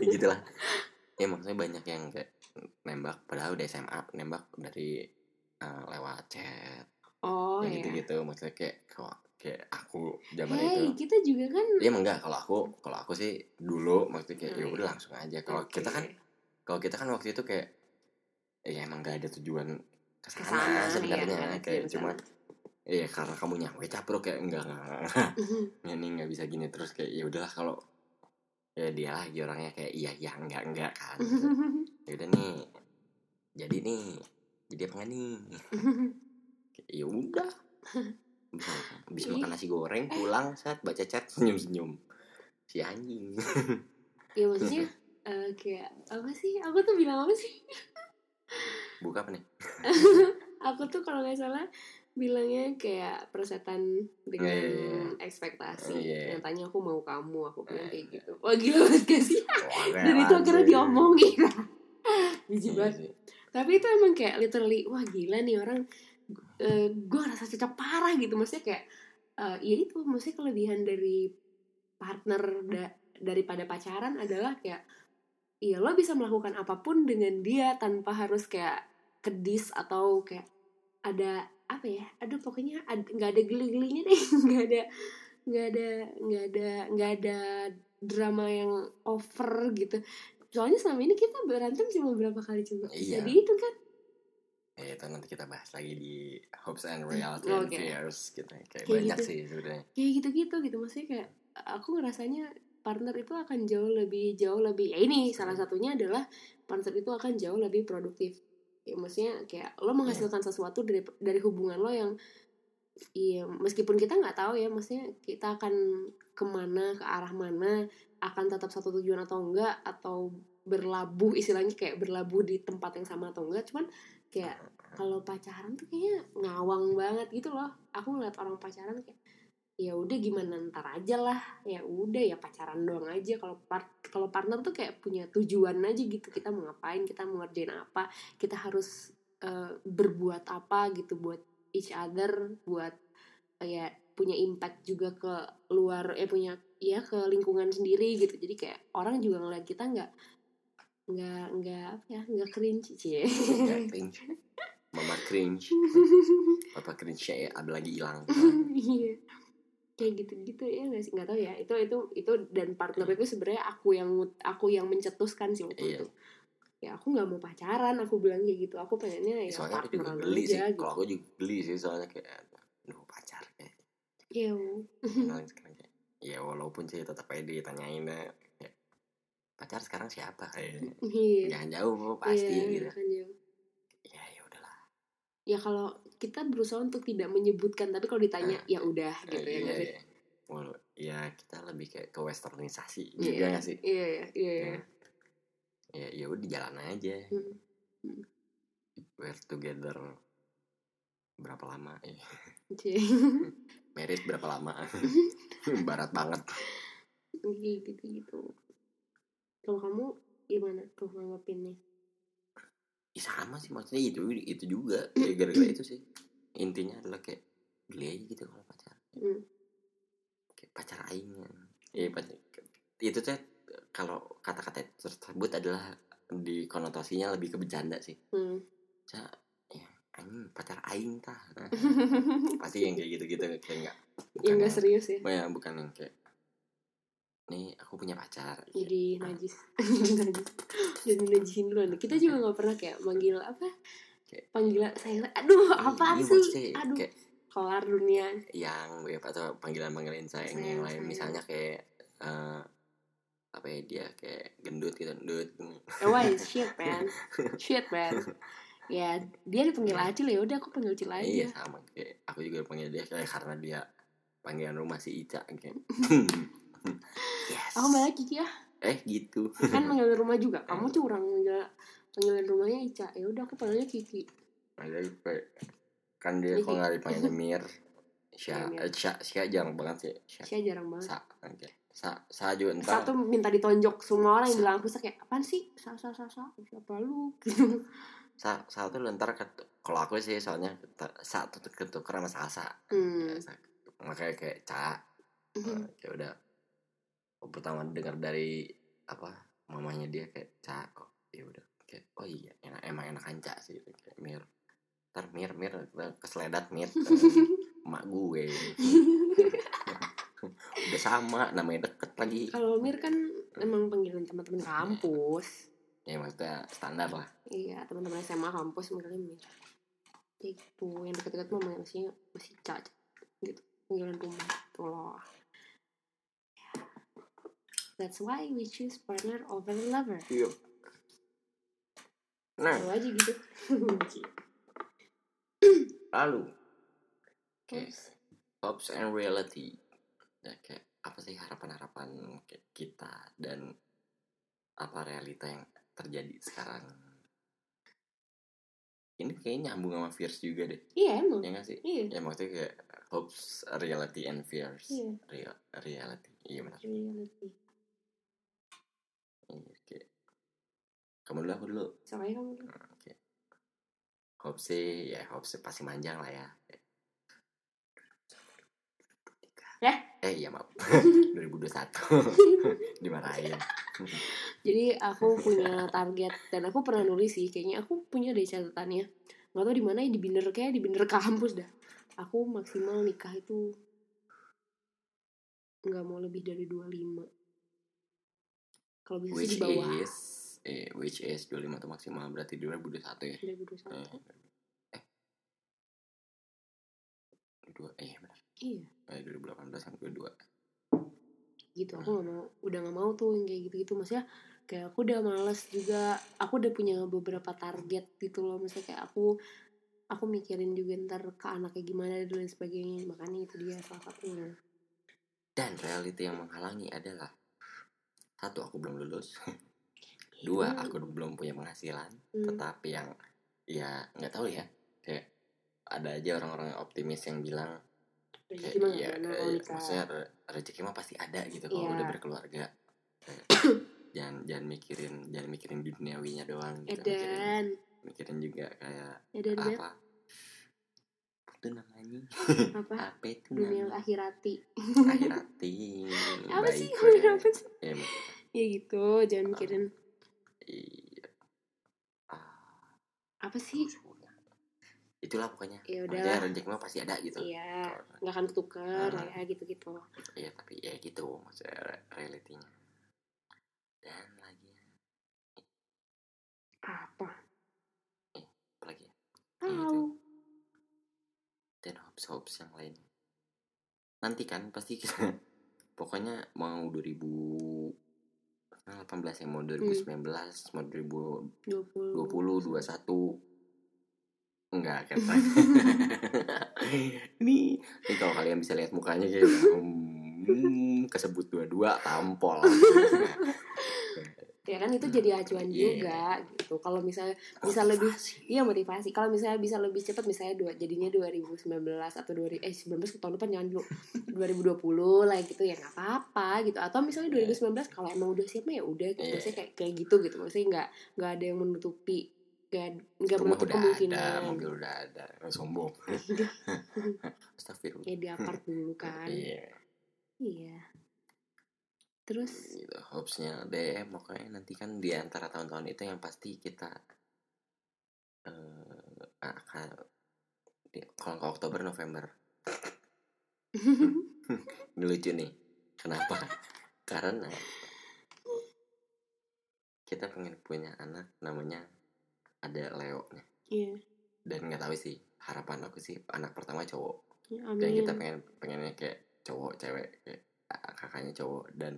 gitu lah ya maksudnya banyak yang kayak nembak padahal udah SMA nembak dari eh, lewat chat oh ya ya gitu gitu maksudnya kayak kayak aku zaman hey itu kita juga kan ya emang enggak kalau aku kalau aku sih dulu maksudnya kayak ya Hmm. udah langsung aja kalau Oke. kita kan kalau kita kan waktu itu kayak ya emang gak ada tujuan Ke sana, ke sana iya, sebenarnya ada kayak cuma. Iya karena kamu nyampe capruk kayak enggak enggak, enggak. ini nggak bisa gini terus kayak ya udahlah kalau ya dia lagi orangnya kayak iya iya enggak enggak kan ya udah nih jadi nih jadi apa nih ya udah. Bisa makan nasi goreng pulang saat baca chat senyum senyum si anjing. Ya maksudnya eh, kayak apa sih? Aku tuh bilang apa sih? Buka apa nih? Aku tuh kalau nggak salah bilangnya kayak persetan dengan Iya, iya, iya. ekspektasi. Iya, iya. yang tanya aku mau kamu aku bilang Iya, kayak iya. gitu. Wah gila banget gak sih? Dan itu akhirnya diomongin. Jijik Iya banget. tapi itu emang kayak literally wah gila nih orang gue rasa cocok parah gitu. Maksudnya kayak eh, ya itu maksudnya kelebihan dari partner da- daripada pacaran adalah kayak ya lo bisa melakukan apa pun dengan dia tanpa harus kayak kedis atau kayak ada apa ya aduh pokoknya ad- nggak ada geli-gelinya deh. Nggak ada nggak ada nggak ada nggak ada drama yang over gitu. Soalnya selama ini kita berantem cuma berapa kali coba? Iya. jadi itu kan Ya, itu nanti kita bahas lagi di hopes and reality Oke. and fears gitu kayak Kayak banyak gitu. sih sebenarnya. Kayak gitu-gitu gitu maksudnya kayak aku ngerasanya partner itu akan jauh lebih jauh lebih ya ini salah satunya adalah partner itu akan jauh lebih produktif. Ya maksudnya kayak lo menghasilkan sesuatu dari dari hubungan lo yang iya meskipun kita nggak tahu ya maksudnya kita akan ke mana ke arah mana akan tetap satu tujuan atau enggak atau berlabuh istilahnya kayak berlabuh di tempat yang sama atau enggak cuman kayak kalau pacaran tuh kayaknya ngawang banget gitu loh. Aku ngeliat orang pacaran kayak ya udah gimana ntar aja lah. Ya udah ya pacaran doang aja. Kalau part kalau partner tuh kayak punya tujuan aja gitu. Kita mau ngapain kita mau ngerjain apa kita harus eh, berbuat apa gitu buat each other buat eh, ya punya impact juga ke luar eh punya ya ke lingkungan sendiri gitu. Jadi kayak orang juga ngeliat kita nggak nggak nggak apa ya nggak cringe sih. Nggak cringe. Mama cringe. Papa cringe ya ada lagi hilang. Iya. Kayak gitu-gitu ya nggak sih? Nggak tahu ya itu itu itu dan partner itu sebenarnya aku yang aku yang mencetuskan sih waktu Iya. itu. Ya aku nggak mau pacaran aku bilang kayak gitu. Aku pengennya ya soalnya aku juga geli sih. aja gitu. Kalau aku juga geli sih soalnya kayak aduh pacar kayak. Iya. ya walaupun sih tetap aja ditanyain deh pacar sekarang siapa kayak iya jangan jauh pasti iya, gitu kan, ya. ya ya udahlah ya kalau kita berusaha untuk tidak menyebutkan tapi kalau ditanya ya udah gitu ya iya, nggak sih? iya. Well, ya kita lebih kayak ke westernisasi Iya, juga gak sih iya iya iya iya. ya ya udah jalan aja Hmm. Hmm. we're together berapa lama eh, Cie. married berapa lama barat banget gitu gitu kalau kamu gimana tuh nanggepinnya? Ih, sama sih maksudnya itu itu juga. Ya gara-gara itu sih. Intinya adalah kayak geli aja gitu kalau pacar. Hmm. kayak pacar aing ya pacar itu tuh kalau kata-kata tersebut adalah di konotasinya lebih ke bercanda sih. Hmm. Ca, ya anjing pacar aing tah. Nah, pasti yang kayak gitu-gitu kayak enggak ya nggak serius ya. Ya bukan yang kayak nih aku punya pacar jadi najis. Jadi najis. Jadi najisin duluan. Kita juga nggak pernah kayak manggil apa? Kayak- panggilan saya aduh apa Iya, sih? maksudnya aduh kayak kelar dunia. yang ya atau panggilan-panggilan sayang Sayang, yang lain. sayang. misalnya kayak eh, apa ya dia kayak gendut gitu gendut. Eh, why shit man. Shit man. Ya dia dipanggil Acil ya udah aku panggil Cil aja. Iya sama. Kayak aku juga panggil dia kayak karena dia panggilan rumah si Ica kayak yes. Aku malah Kiki ah eh gitu. Kan panggilan rumah juga. Kamu curang panggil panggilan rumahnya Ica. Ya udah aku panggilnya Kiki. Ada kan dia kalau nggak dipanggilnya Mir. Sya, Iya, eh, Sya, Sya jarang banget sih. Sya, saya jarang banget. Sa, kayak Sa, Sa juga ntar. satu minta ditonjok semua orang yang Sa- bilang aku kayak apaan sih? Sa sa sa sa? Siapa lu? Gitu. Sa, Sa tuh lu ntar ket- kalau aku sih soalnya Sa tuh ketuker sama Sasa hmm. Sa- makanya kayak Ca. Mhm. ya udah pertama dengar dari apa mamanya dia kayak Ca oh ya udah kayak oh iya enak emang enakan Ca sih gitu. kayak Mir ntar Mir Mir keseledat Mir emak gue. Udah sama namanya deket lagi. Kalau Mir kan emang panggilan teman-teman kampus. Ya maksudnya standar lah. Iya teman-teman SMA kampus manggilnya Mir. Gitu yang dekat-dekat mah masih masih Ca gitu panggilan rumah. Tuh loh That's why we choose partner over lover. iya nah Selalu aja gitu. lalu kayak hopes and reality ya, kayak apa sih harapan-harapan kita dan apa realita yang terjadi sekarang ini kayaknya nyambung sama fears juga deh iya emang. ya nggak sih Iya. ya maksudnya kayak hopes reality and fears Iya. Real, reality iya benar Reality. Iya, kayak kamu dulu aku dulu Soalnya kamu tuh. Nah, Oke. Hope sih, ya hope sih pasti manjang lah ya. Eh? Eh iya maaf. 2021. Dimarahin. Jadi aku punya target dan aku pernah nulis sih kayaknya aku punya deh catatannya. Gak tau di mana ya di binder kayak di binder kampus dah. Aku maksimal nikah itu nggak mau lebih dari 25 kalau bisa Which sih di bawah is eh which is 25 tuh maksimal berarti 2021 ya. 2021 Eh. Eh. Dua, eh benar. iya Eh 2018 sampai 22. gitu aku nggak mau udah nggak mau tuh yang kayak gitu gitu maksudnya kayak aku udah males juga aku udah punya beberapa target gitu loh maksudnya kayak aku aku mikirin juga ntar ke anaknya gimana dan lain sebagainya makanya itu dia salah satunya Dan reality yang menghalangi adalah satu aku belum lulus, dua Hmm. aku belum punya penghasilan, Hmm. tetapi yang ya nggak tahu ya. Kayak ada aja orang-orang optimis yang bilang kayak mah ya, eh, nikah. maksudnya re- rezeki mah pasti ada gitu kalau Iya. udah berkeluarga. Jangan jangan mikirin jangan mikirin duniawinya doang gitu mikirin, Edan mikirin juga kayak Edan Beb. apa? Itu namanya? Apa? Apa itu dunia namanya? akhirati. Akhirati. Apa sih? Ya, ya gitu jangan mikirin iya ah, apa sih itulah pokoknya ya udah rezeki mah pasti ada gitu iya Kalau- nggak akan ketukar Ah. ya gitu gitu Iya tapi ya gitu maksudnya re- realitinya. Dan lagi apa apa lagi ya? Itu. tahu Dan hopes hopes yang lain. Nanti kan pasti kita pokoknya mau 2018 ya mau 2019 mau 2020 dua puluh. 21 enggak kan ini ini kalau kalian bisa lihat mukanya kayak hmm, kesebut dua-dua tampol ya kan itu jadi acuan Iya. juga gitu. Kalau misalnya bisa lebih iya motivasi. Kalau misalnya bisa lebih cepat misalnya dua jadinya 2019 atau 2000 eh 19 ke tahun depan jangan dulu. 2020 lah gitu ya nggak apa-apa gitu. Atau misalnya Iya. 2019 kalau emang udah siap ya udah gitu. Iya. maksudnya kayak kayak gitu gitu. Maksudnya nggak nggak ada yang menutupi nggak nggak menutup udah ada kemungkinan. mobil udah ada sombong. Astagfirullah. Ya di apart dulu kan. Iya. Iya terus? Gitu hopesnya deh pokoknya nanti kan di antara tahun-tahun itu yang pasti kita eh akan di- kalau ke Oktober November. Ini lucu nih kenapa? Karena kita pengen punya anak namanya ada Leo nya. Iya. Dan nggak tahu sih harapan aku sih anak pertama cowok. Ya, dan amin. kita pengen pengennya kayak cowok cewek kayak ah, kakaknya cowok. Dan.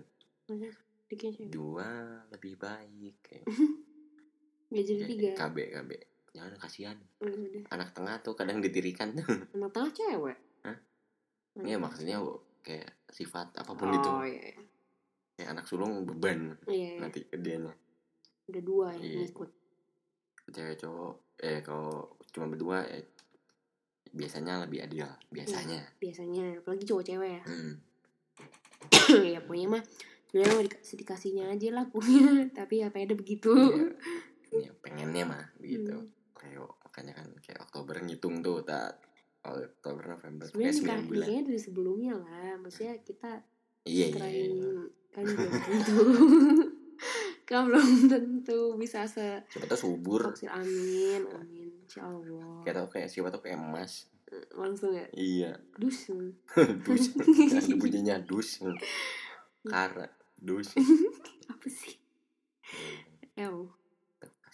Dua lebih baik kayak nggak jadi tiga. KB KB. Jangan kasihan. Oh, ya anak tengah tuh kadang ditirikan tuh. Anak tengah cewek? Hah? Iya maksudnya kayak sifat apa pun oh itu iya iya. kayak anak sulung beban iya, iya. nanti ke dianya udah dua ya Iya. ngikut. Cewek cowok eh kalau cuma berdua eh, biasanya lebih adil biasanya. biasanya. Apalagi cowok cewek ya. Hmm. ya pokoknya mah sebenarnya mau dikasih dikasihnya aja lah punya tapi apa ada begitu. Iya. Ya, pengennya mah begitu Hmm. Leo makanya kan kayak Oktober ngitung tuh tak Oktober November sebenarnya kayak nikah nikahnya dari sebelumnya lah. Maksudnya kita iya iya, terain iya. kan belum tentu. Kan belum tentu bisa se siapa tahu subur. amin amin insya Allah. Kayak tau kayak siapa tuh kayak emas. Langsung ya? Iya. Dus. Dus. Ada bunyinya dus. Kara dus apa sih?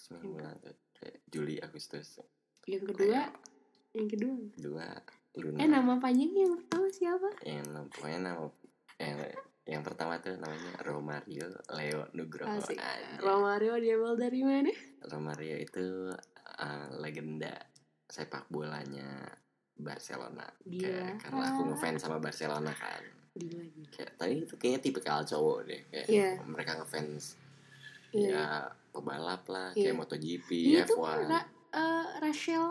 Bulan tuh kayak Juli Agustus. Yang kedua? Yang kedua? Dua Luna. Eh nama panjangnya yang pertama siapa? Yang nam- pokoknya nama yang yang pertama tuh namanya Romario Leo Nugroho. Asik. aja. Romario diambil dari mana? Romario itu uh, legenda sepak bolanya Barcelona. Gila. Karena aku ngefans sama Barcelona kan gila kayak tadi itu kayaknya tipikal cowok deh kayak Iya. mereka ngefans Iya. ya pebalap lah Iya. kayak MotoGP Ini tuh F1 Ra- eh, Rachel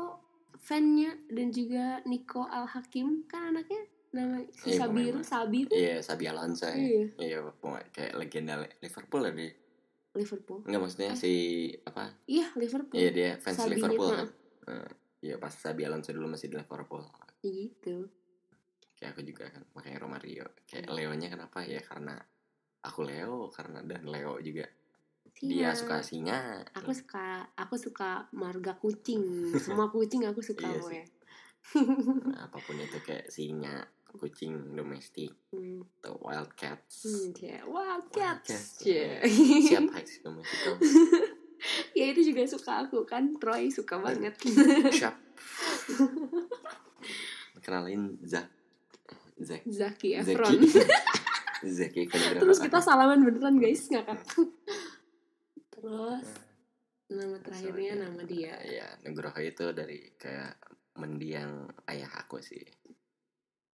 fan-nya dan juga Nico Al Hakim kan anaknya nama Iya, Sabiru pemain- Sabi itu iya Sabi Alonso ya. Iya. iya kayak legenda Liverpool lah dia Liverpool Enggak maksudnya si apa iya Liverpool Iya dia fans Sabinya, Liverpool kan. Eh, Iya pas Sabi Alonso dulu masih di Liverpool. gitu Kayak aku juga kan makanya Romario. Kayak Leonya kenapa ya karena aku Leo karena dan Leo juga dia Singa. suka singa. aku suka aku suka marga kucing semua kucing aku suka Iya gue. Nah, apa pun itu kayak singa, kucing domestik hmm. atau wild cats. Hmm, cie. Wow, Wildcats. cats. Cie. Siap high musical. ya itu juga suka aku kan Troy suka banget Siap. Kenalin Zak. Zak. Zaki. Efron. Zaki Kaligraf. terus kita salaman beneran guys. Ngakak terus nama terakhirnya nama dia. Ya Nugroho itu dari kayak mendiang ayah aku sih.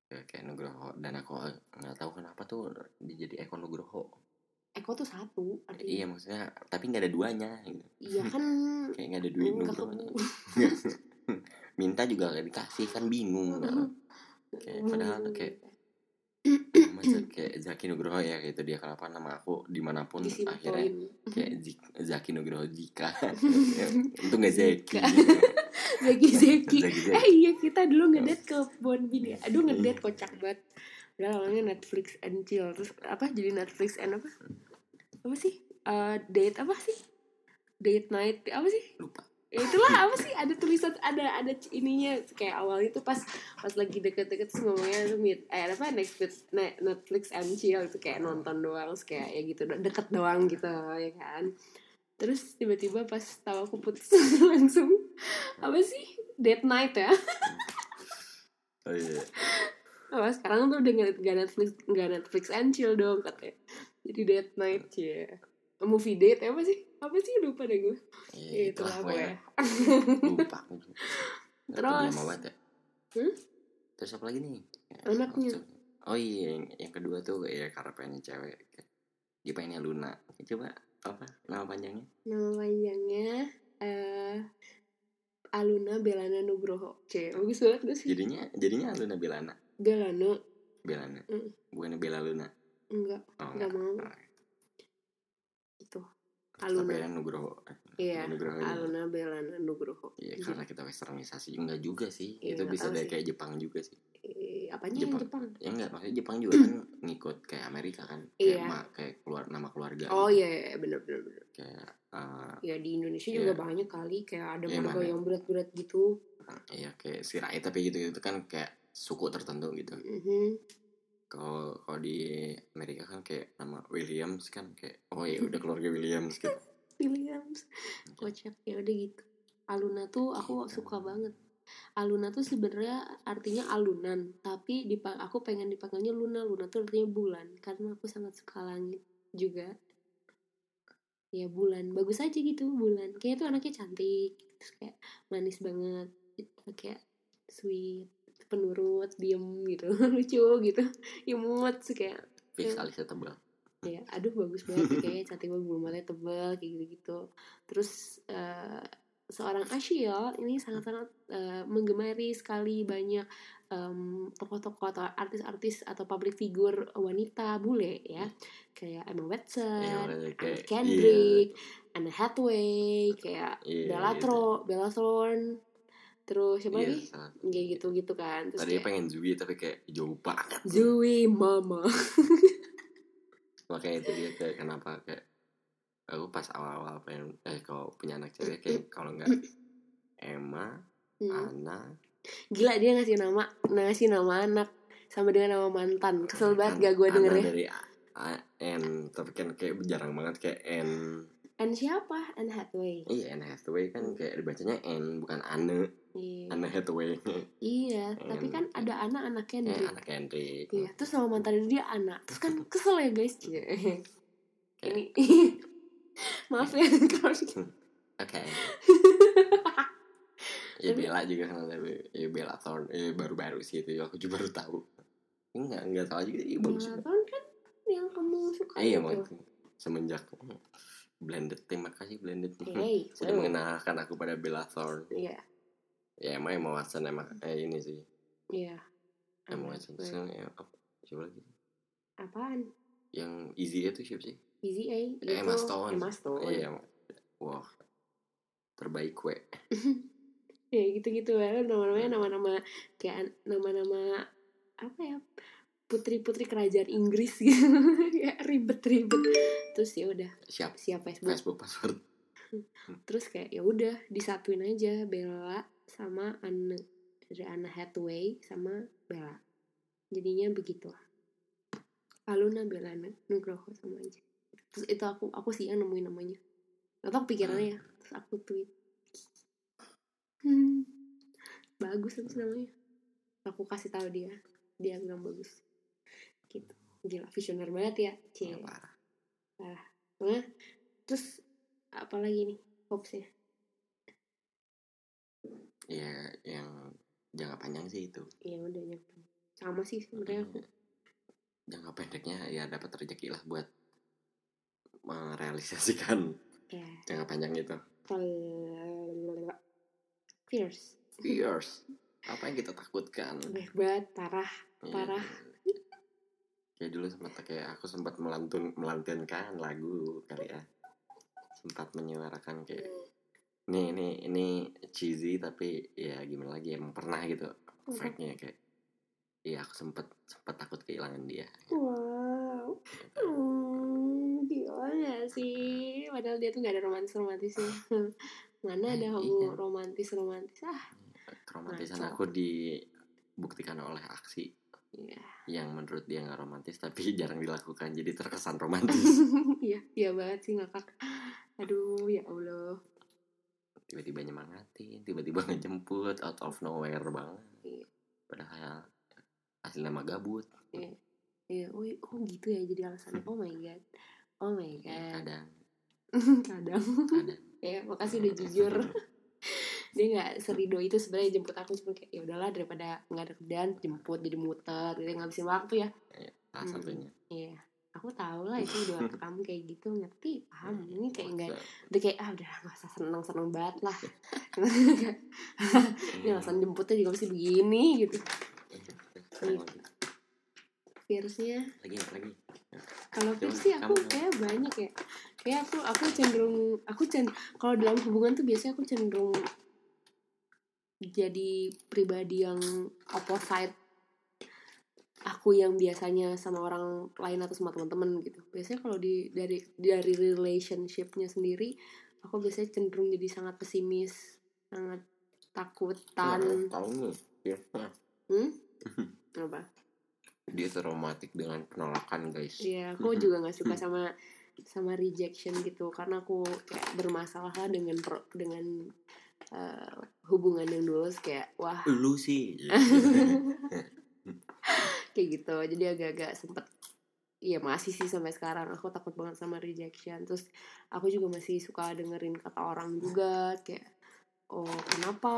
Kayak- kayak Nugroho. Dan aku nggak tahu kenapa tuh dia jadi Eko Nugroho. Eko tuh satu artinya. Iya maksudnya tapi nggak ada duanya gitu. iya kan? Kayak nggak ada duit minta juga gak dikasih kan bingung Kayak padahal kayak masa kayak Zaki Nugroho ya gitu dia kenapa nama aku di mana pun akhirnya disimpoin kayak Zik- Zaki Nugroho Zika. Itu nggak Zaki Zaki Zaki eh iya kita dulu ngedate ke Bonbin ya. Aduh ngedate kocak banget. Udah awalnya Netflix and chill. Terus apa jadi Netflix and apa? Apa sih? Eh, date apa sih? Date night apa sih? Lupa itulah apa sih? Ada tulisan ada ada ininya kayak awalnya tuh pas pas lagi deket-deket terus ngomongnya meet eh apa Netflix ne- Netflix and chill itu kayak nonton doang terus kayak ya gitu de- deket doang gitu ya kan. Terus tiba-tiba pas tahu aku putus langsung apa sih? Date night ya? Oh iya oh, sekarang tuh udah nggak Netflix nggak Netflix and chill dong katanya. Jadi date night ya movie date apa sih apa sih lupa deh gue Iya, ya itulah gue lupa aku juga. Nggak Terus? banget ya. Hmm? terus apa lagi nih Anaknya. oh iya yang, yang kedua tuh ya karena pengen cewek dia pengennya Luna coba apa nama panjangnya Nama panjangnya eh Aluna Belana Nugroho. C, bagus banget gak sih? jadinya jadinya Luna Belana Belana Belana Mm. bukannya Bella Luna enggak, oh, enggak mau. Aluna. ya Nugroho Iya, Nugroho aja. Aluna Belana Nugroho. Iya karena kita westernisasi enggak juga sih Iya, itu bisa dari sih. kayak Jepang juga sih Eh, apanya yang Jepang. Jepang? ya enggak maksudnya Jepang juga kan ngikut kayak Amerika kan kayak, Iya. ma- kayak keluar nama keluarga Oh gitu. iya, iya bener bener bener. kayak eh, Ya di Indonesia Iya. juga banyak kali kayak ada Iya, mana? yang berat-berat gitu. Iya kayak si Rai tapi gitu gitu kan kayak suku tertentu gitu. Mhm. Kalau kalau di Amerika kan kayak nama Williams kan kayak oh ya udah keluarga Williams gitu. Williams. Kocak ya udah gitu. Aluna tuh aku suka banget. Aluna tuh sebenarnya artinya alunan, tapi dipa- aku pengen dipanggilnya Luna. Luna tuh artinya bulan karena aku sangat suka langit juga. ya bulan bagus aja gitu bulan kayak tuh anaknya cantik terus kayak manis banget gitu. kayak sweet penurut diem gitu. Lucu gitu. Imut terus kayak fix Hmm. alisnya tebal ya aduh bagus banget sih kayaknya cantik banget bulu matanya tebal kayak gitu gitu terus eh, seorang Ashil ini sangat-sangat eh, menggemari sekali banyak em, tokoh-tokoh atau artis-artis atau public figure wanita bule ya. Kayak Emma Watson, Iya, makanya Anna kayak- Kendrick, Anne Hathaway, kayak Iya, Bella. Tro, Bella Thorne, terus siapa Iya, lagi? Kayak gitu-gitu kan. Terus tadinya kayak pengen Zui tapi kayak jauh banget Zooey Mama. makanya itu dia kayak kenapa kayak aku pas awal-awal pengen eh kalau punya anak cewek kayak kalau nggak Emma Hmm. Ana Gila dia ngasih nama ngasih nama anak sama dengan nama mantan. Kesel banget gak gue Ana dengernya. dari A, N tapi kan kayak jarang banget kayak N Anne siapa? Anne Hathaway. iya Anne Hathaway kan kayak dibacanya N bukan Anne Iya. Anne Hathaway. Iya, tapi kan ada anak-anak eh, Kendrick. anak Kendrick. Iya, terus nama mantan dia anak. Terus kan kesel ya guys. Cie. Ini maaf ya kalau oke. Ya Bella juga kan tapi ya Bella Thorne. Ya baru-baru sih itu. Aku juga baru tahu. Enggak enggak tahu juga. Iya bagus juga. Marathon kan yang kamu suka Eh, iya mau itu semenjak blended terima kasih blended Hey, sudah mengenalkan aku pada Bella Thorne. Iya, ya emang Emma Watson emang eh, ini sih. Iya. Emma Anne Watson. Terus, ya, apa siapa lagi? Apaan? yang Easy itu siapa sih? Easy A. Eh, Emma Stone. Emma Stone. iya wah terbaik kue ya gitu-gitu ya nama-namanya nama-nama kayak an- nama-nama apa ya putri-putri kerajaan Inggris gitu. Ya ribet-ribet. Terus ya udah siap. siap Facebook. Facebook password. Terus kayak ya udah disatuin aja Bella sama Anne dari Anna Hathaway sama Bella. Jadinya begitu Aluna Bella Nugroho sama aja. Terus itu aku aku sih yang nemuin namanya. Atau pikirannya ya. Terus aku tweet. Hmm, bagus itu namanya. Aku kasih tahu dia. Dia bilang bagus. Gitu. Gila visioner banget ya cie parah. Nah, terus apa lagi nih hopesnya ya yang jangka panjang sih itu. Ya udah nyampe sama sih sebenarnya. Aku jangka pendeknya ya dapat rezeki lah buat merealisasikan ya jangka panjang itu. Fierce. Fears apa yang kita takutkan? Banget parah Iya. parah. kayak dulu sempat kayak aku sempat melantun melantunkan lagu kali ya. Sempat menyuarakan kayak ini ini ini cheesy tapi ya gimana lagi emang pernah gitu Hmm. fact-nya kayak iya aku sempat sempat takut kehilangan dia. Wow. Hmm, gila gak sih? Padahal dia tuh gak ada romantis romantisnya mana ada Eh, kamu iya. romantis romantis ah romantisan Ngaco. aku dibuktikan oleh aksi iya. yang menurut dia nggak romantis tapi jarang dilakukan jadi terkesan romantis. Iya iya banget sih ngakak. Aduh ya allah tiba-tiba nyemangatin tiba-tiba ngejemput out of nowhere banget Iya. padahal hasil nama gabut Iya, oh, oh gitu ya jadi alasannya. Oh my god. Oh my ya, god. kadang Kadang. kadang ya, makasih udah jujur. Dia nggak serido itu sebenarnya jemput aku cuma kayak ya udahlah daripada nggak ada kerjaan jemput jadi muter jadi ngabisin waktu ya. salah Hmm. satunya Iya. Aku tahu lah itu udah kamu kayak gitu ngerti? Paham ini kayak enggak udah kayak ah udah nggak usah seneng seneng banget lah. Ini alasan jemputnya juga mesti begini gitu. Virusnya. Lagi lagi. Kalau Fix sih aku kayak banyak ya. Kayak aku aku cenderung aku cen kalau dalam hubungan tuh biasanya aku cenderung jadi pribadi yang opposite aku yang biasanya sama orang lain atau sama teman-teman gitu. Biasanya kalau di dari dari relationshipnya sendiri aku biasanya cenderung jadi sangat pesimis sangat takutan. Tahu nih ya? Hmm? apa dia traumatik dengan penolakan guys. Iya, aku juga nggak suka sama sama rejection gitu. Karena aku kayak bermasalah lah dengan pro- dengan eh, hubungan yang dulu kayak wah. Lu sih kayak gitu. Jadi agak-agak sempet Iya masih sih sampai sekarang. Aku takut banget sama rejection. Terus aku juga masih suka dengerin kata orang juga kayak oh kenapa?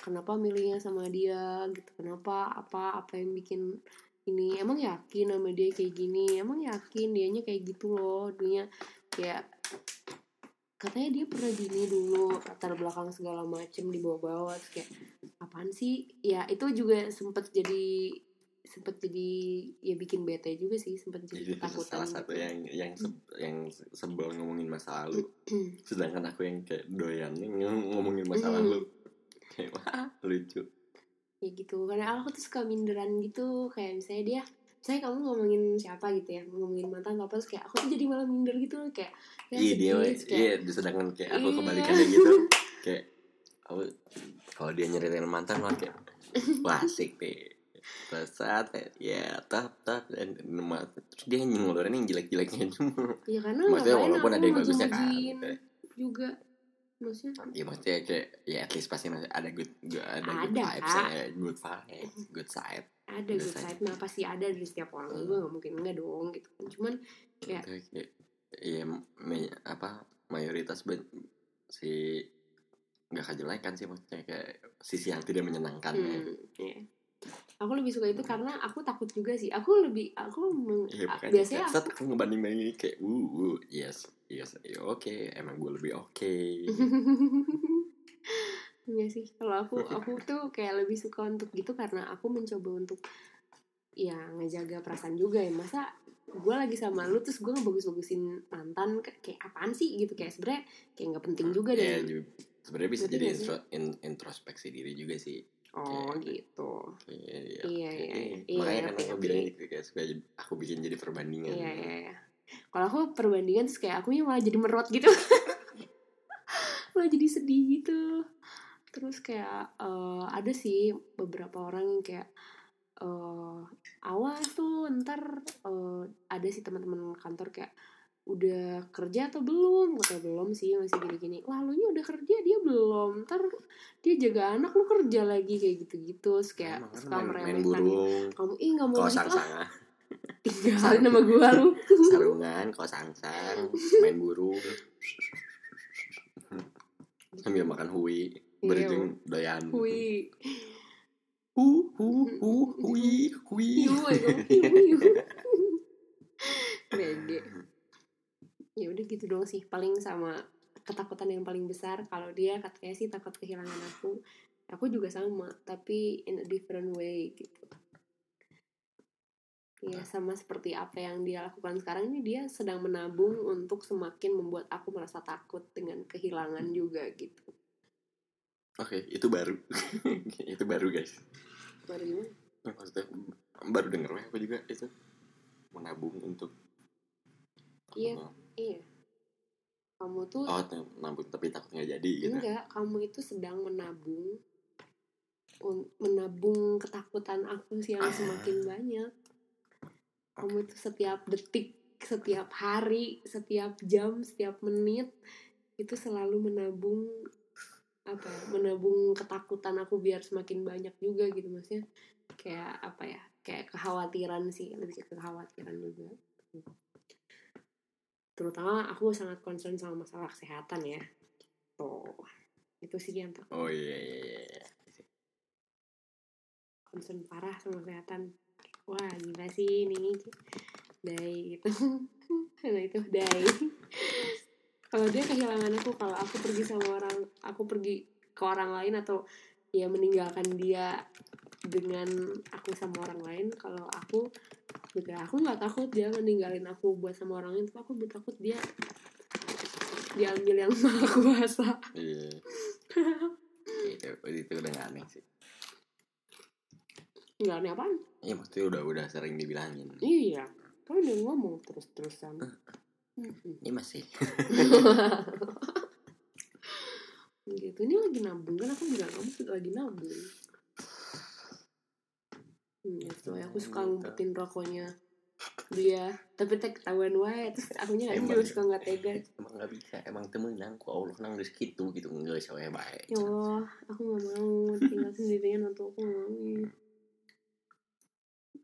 Kenapa milihnya sama dia? Gitu kenapa? Apa apa yang bikin ini? Emang yakin sama dia kayak gini? Emang yakin dianya kayak gitu loh? Dunia kayak katanya dia pernah gini dulu latar belakang segala macem dibawa-bawa kayak apaan sih? Ya itu juga sempet jadi sempet jadi ya bikin bete juga sih sempet jadi ketakutan salah satu gitu. yang yang se- yang sebel ngomongin masa lalu. Sedangkan aku yang kayak doyannya ng- ngomongin masa lalu. Kayak wah lucu. Ya gitu karena aku tuh suka minderan gitu. Kayak misalnya dia saya kamu ngomongin siapa gitu ya ngomongin mantan apa terus kayak aku tuh jadi malah minder gitu loh kayak ya iya dia iya sedangkan kayak aku Iya. kebalikannya gitu. Kayak aku kalau dia nyeritain mantan malah kayak wah asik deh Saat ya tap tap dan terus dia ngeluarin yang jelek-jeleknya cuma ya karena Maksudnya walaupun ada yang bagusnya kan, gitu. juga maksudnya ya maksudnya kayak ya at least pasti masih ada good, good ada, good vibes ya, good vibes good side ada good side nah pasti ada dari setiap orang Hmm. gue nggak mungkin enggak dong gitu kan cuman Kayak- iya apa mayoritas ben- si nggak kejelekan sih maksudnya kayak sisi yang tidak menyenangkan ya. hmm, iya. Aku lebih suka itu karena aku takut juga sih. Aku lebih aku meng- Iya, a- makanya. biasanya kayak saat aku ngebanding bandingin kayak uh, uh yes yes iya, oke emang gue lebih oke. Enggak sih, kalau aku aku tuh kayak lebih suka untuk gitu karena aku mencoba untuk ya ngejaga perasaan juga ya. Masa gue lagi sama lu terus gue ngebagus-bagusin mantan kayak apaan sih gitu? Kayak sebenarnya kayak nggak penting juga ya deh ju- sebenarnya bisa jadi intro- in- introspeksi diri juga sih oh kayak- gitu Iya, iya, Iya, iya, iya. makanya Iya, kan aku bilang gitu kayak jadi- aku bikin jadi perbandingan. Iya iya iya. Kalau aku perbandingan terus kayak aku malah jadi merot gitu. Malah jadi sedih gitu. Terus kayak eh, ada sih beberapa orang yang kayak eh awas tuh ntar eh, ada sih teman-teman kantor kayak udah kerja atau belum? Kata belum sih masih gini-gini. Wah lu nya udah kerja dia belum. Ntar dia jaga anak lu kerja lagi. Kayak gitu-gitu. Kayak Emang kan suka meremehkan kamu ih nggak mau gitu sang sang tinggalin nama gua lu. Sarungan kau sang sang main burung. Sambil makan hui berjeng doyan. Hui, hu hu hu hui hui. Hiu, hiu. Bege. Ya udah gitu dong sih, paling sama ketakutan yang paling besar kalau dia katanya sih takut kehilangan aku. Aku juga sama, tapi in a different way gitu. Ya sama seperti apa yang dia lakukan sekarang ini dia sedang menabung untuk semakin membuat aku merasa takut dengan kehilangan juga gitu. oke itu baru itu baru guys Baru gimana? maksudnya baru denger aku juga itu menabung untuk Iya. Iya. Kamu tuh oh nabung tapi takut nggak jadi gitu? Enggak, kamu itu sedang menabung. Un- menabung ketakutan aku sih yang semakin banyak. Kamu itu setiap detik, setiap hari, setiap jam, setiap menit itu selalu menabung apa ya, menabung ketakutan aku biar semakin banyak juga gitu maksudnya. Kayak apa ya kayak kekhawatiran sih lebih ke kekhawatiran juga terutama aku sangat concern sama masalah kesehatan ya. Tuh itu sih yang tak oh iya iya iya concern parah sama kesehatan. Wah gila sih ini. Dai gitu. Nah itu dai. Kalau dia kehilangan aku kalau aku pergi sama orang aku pergi ke orang lain atau ya meninggalkan dia dengan aku sama orang lain kalau aku juga aku nggak takut dia meninggalin aku buat sama orang lain aku takut dia diambil yang maha kuasa. Iya. Itu itu udah nggak aneh sih. Nggak aneh apaan? Iya maksudnya udah udah sering dibilangin. Iya. Kan udah ngomong terus terusan ini masih. Gitu. Ini lagi nabung. Kan aku bilang kamu sudah lagi nabung hmm, gitu aku suka ngumpetin rokoknya. Dia tapi tak ketahuan wae. Terus akunya nggak juga suka nggak tega. Emang nggak bisa. Emang temenan ku Allah nang geus kitu gitu. Enggak saya baik ya Allah aku nggak mau. Tinggal sendirian untuk aku nggak mau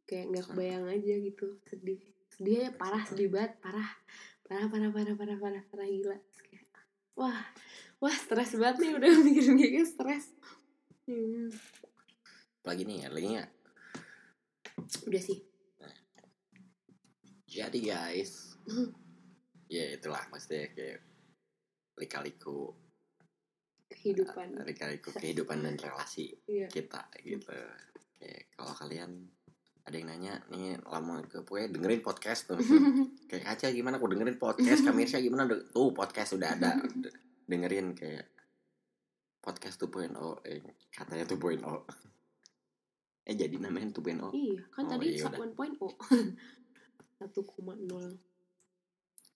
kayak nggak kebayang aja gitu. Sedih. Sedih ya parah sedih banget. Parah. Parah parah parah parah parah parah gila. Kayak, wah wah stres banget nih. Udah mikirin kayak gitu, stres. Hmm, Apalagi nih, ada lagi nggak? Udah sih. Jadi guys, ya itulah maksudnya kayak lika-liku. Kehidupan. Lika-liku kehidupan dan relasi iya. kita gitu. Kayak kalau kalian ada yang nanya nih lama ke pokoknya dengerin podcast tuh. Kayak Kaca gimana aku dengerin podcast? Kamirsha gimana? Tuh podcast udah ada. Dengerin kayak podcast 2.0 eh katanya 2.0 eh jadi namanya 2.0 iya kan Oh, tadi iya satu udah. point oh. satu koma nol.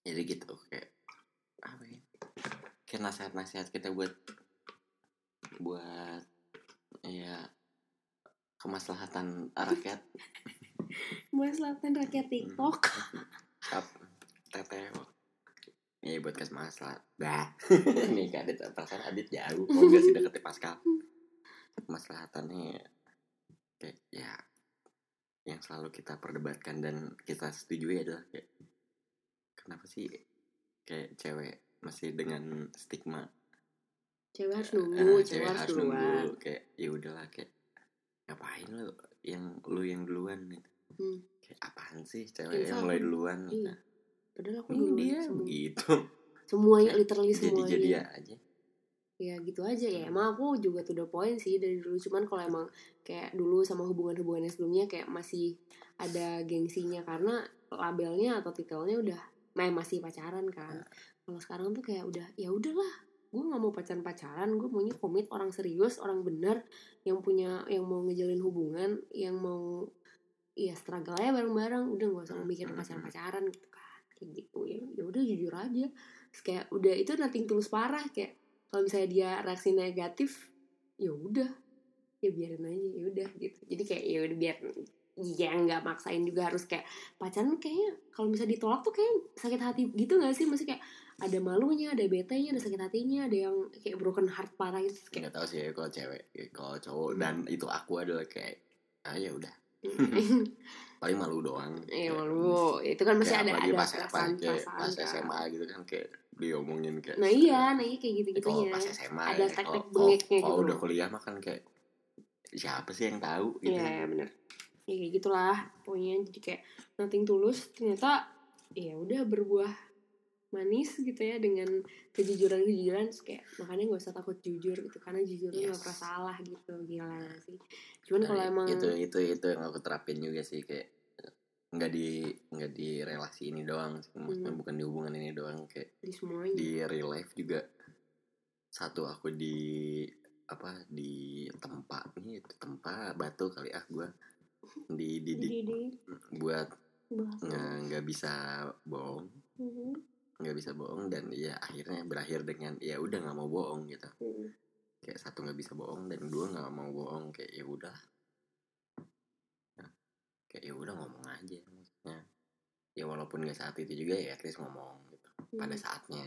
Jadi gitu kayak apa ya? Kayak nasihat-nasihat kita buat buat ya kemaslahatan rakyat. Maslahatan rakyat TikTok. Tap teteo ya buat kemaslahat bah nih gak ada perasaan adit jauh. Oh enggak sih deket Pascal? Kemaslahatannya kayak ya yang selalu kita perdebatkan dan kita setujui adalah kayak kenapa sih kayak cewek masih dengan stigma? Cewek harus Ah, nunggu cewek cewek harus duluan nunggu kayak ya udahlah kayak ngapain lu yang lu yang duluan gitu. Hmm. kayak apaan sih cewek Iya, yang mulai duluan? iya. Padahal aku duluan dia semua. begitu. Semuanya literally jadi semuanya. jadi ya aja ya gitu aja ya. Hmm. emang aku juga tuh the point sih dari dulu. Cuman kalau emang kayak dulu sama hubungan-hubungannya sebelumnya kayak masih ada gengsinya karena labelnya atau titelnya udah nah, masih pacaran kan. Nah. kalau sekarang tuh kayak udah ya udahlah gue nggak mau pacaran pacaran gue maunya komit orang serius orang bener yang punya yang mau ngejalin hubungan yang mau iya struggle aja bareng-bareng. Udah nggak usah mikirin hmm, pacaran-pacaran gitu kan. Kayak gitu ya. Ya udah jujur aja. Terus kayak udah itu nothing tulus parah. Kayak kalau misalnya dia reaksi negatif ya udah. Ya biarin aja ya udah gitu. Jadi kayak ya udah biar ya nggak maksain juga harus kayak pacaran kayaknya kalau misalnya ditolak tuh kayak sakit hati gitu gak sih? Masih kayak ada malunya ada betenya ada sakit hatinya ada yang kayak broken heart parah gitu kayak nggak tahu sih ya kalau cewek kalau cowok dan itu aku adalah kayak ah ya udah paling malu doang. Iya malu. Itu kan masih ada ada pas perasaan kayak perasaan pas kan. SMA gitu kan kayak diomongin kayak nah iya nah iya kayak gitu kalau gitunya pas SMA Ada ya, teknik kalau- bengeknya kalau gitu. udah kuliah mah kan kayak siapa sih yang tahu gitu Iya ya, bener. Ya kayak gitulah pokoknya. Jadi kayak nothing tulus ternyata ya udah berbuah manis gitu ya dengan kejujuran kejujuran kayak makanya nggak usah takut jujur gitu karena jujur tuh nggak Yes. pernah salah gitu gila sih cuman Nah, kalau emang itu itu itu yang aku terapin juga sih kayak nggak di nggak di relasi ini doang sih. maksudnya Hmm. bukan di hubungan ini doang kayak di semuanya di real life juga satu aku di apa di tempat nih tempat batu kali ah gua di didik jadi buat bahas nggak nggak bisa bohong Mhm. Nggak bisa bohong dan ya akhirnya berakhir dengan ya udah nggak mau bohong gitu Mhm. kayak satu nggak bisa bohong dan dua nggak mau bohong kayak ya udah Nah, kayak ya udah ngomong aja maksudnya ya walaupun nggak saat itu juga ya at least ngomong gitu pada Mhm. saatnya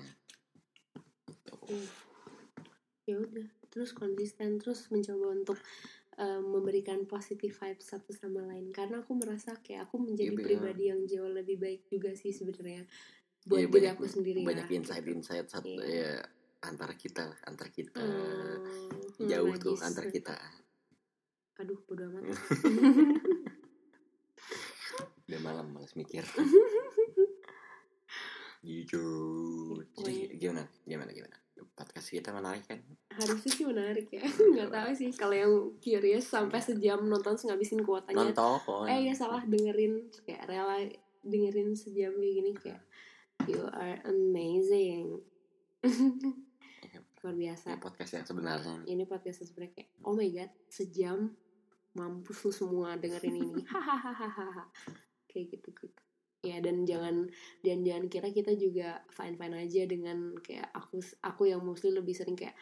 gitu. Hmm. ya udah terus konsisten terus mencoba untuk eh, memberikan positive vibes satu sama lain karena aku merasa kayak aku menjadi Iya, Bel. pribadi yang jauh lebih baik juga sih sebenarnya buat Iya, diri banyak- aku sendiri banyak ya insight insight satu Iya. ya antara kita lah, antara kita. Hmm, jauh hmm, tuh. antara kita. Aduh bodo amat. Udah malam malas mikir. Gitu. Jadi gimana? Gimana gimana? Podcast kita menarik kan? Harusnya sih menarik ya. Nggak tahu sih kalau yang curious sampai sejam nonton ngabisin kuotanya. Nonton. Eh ya salah dengerin kayak rela dengerin sejam kayak gini kayak you are amazing. Luar biasa. Ini podcast yang sebenarnya ini podcast sebenarnya kayak oh my god sejam mampus lu semua dengerin ini. Hahaha. Kayak gitu gitu. Ya dan jangan dan jangan kira kita juga fine fine aja dengan kayak aku aku yang mostly lebih sering kayak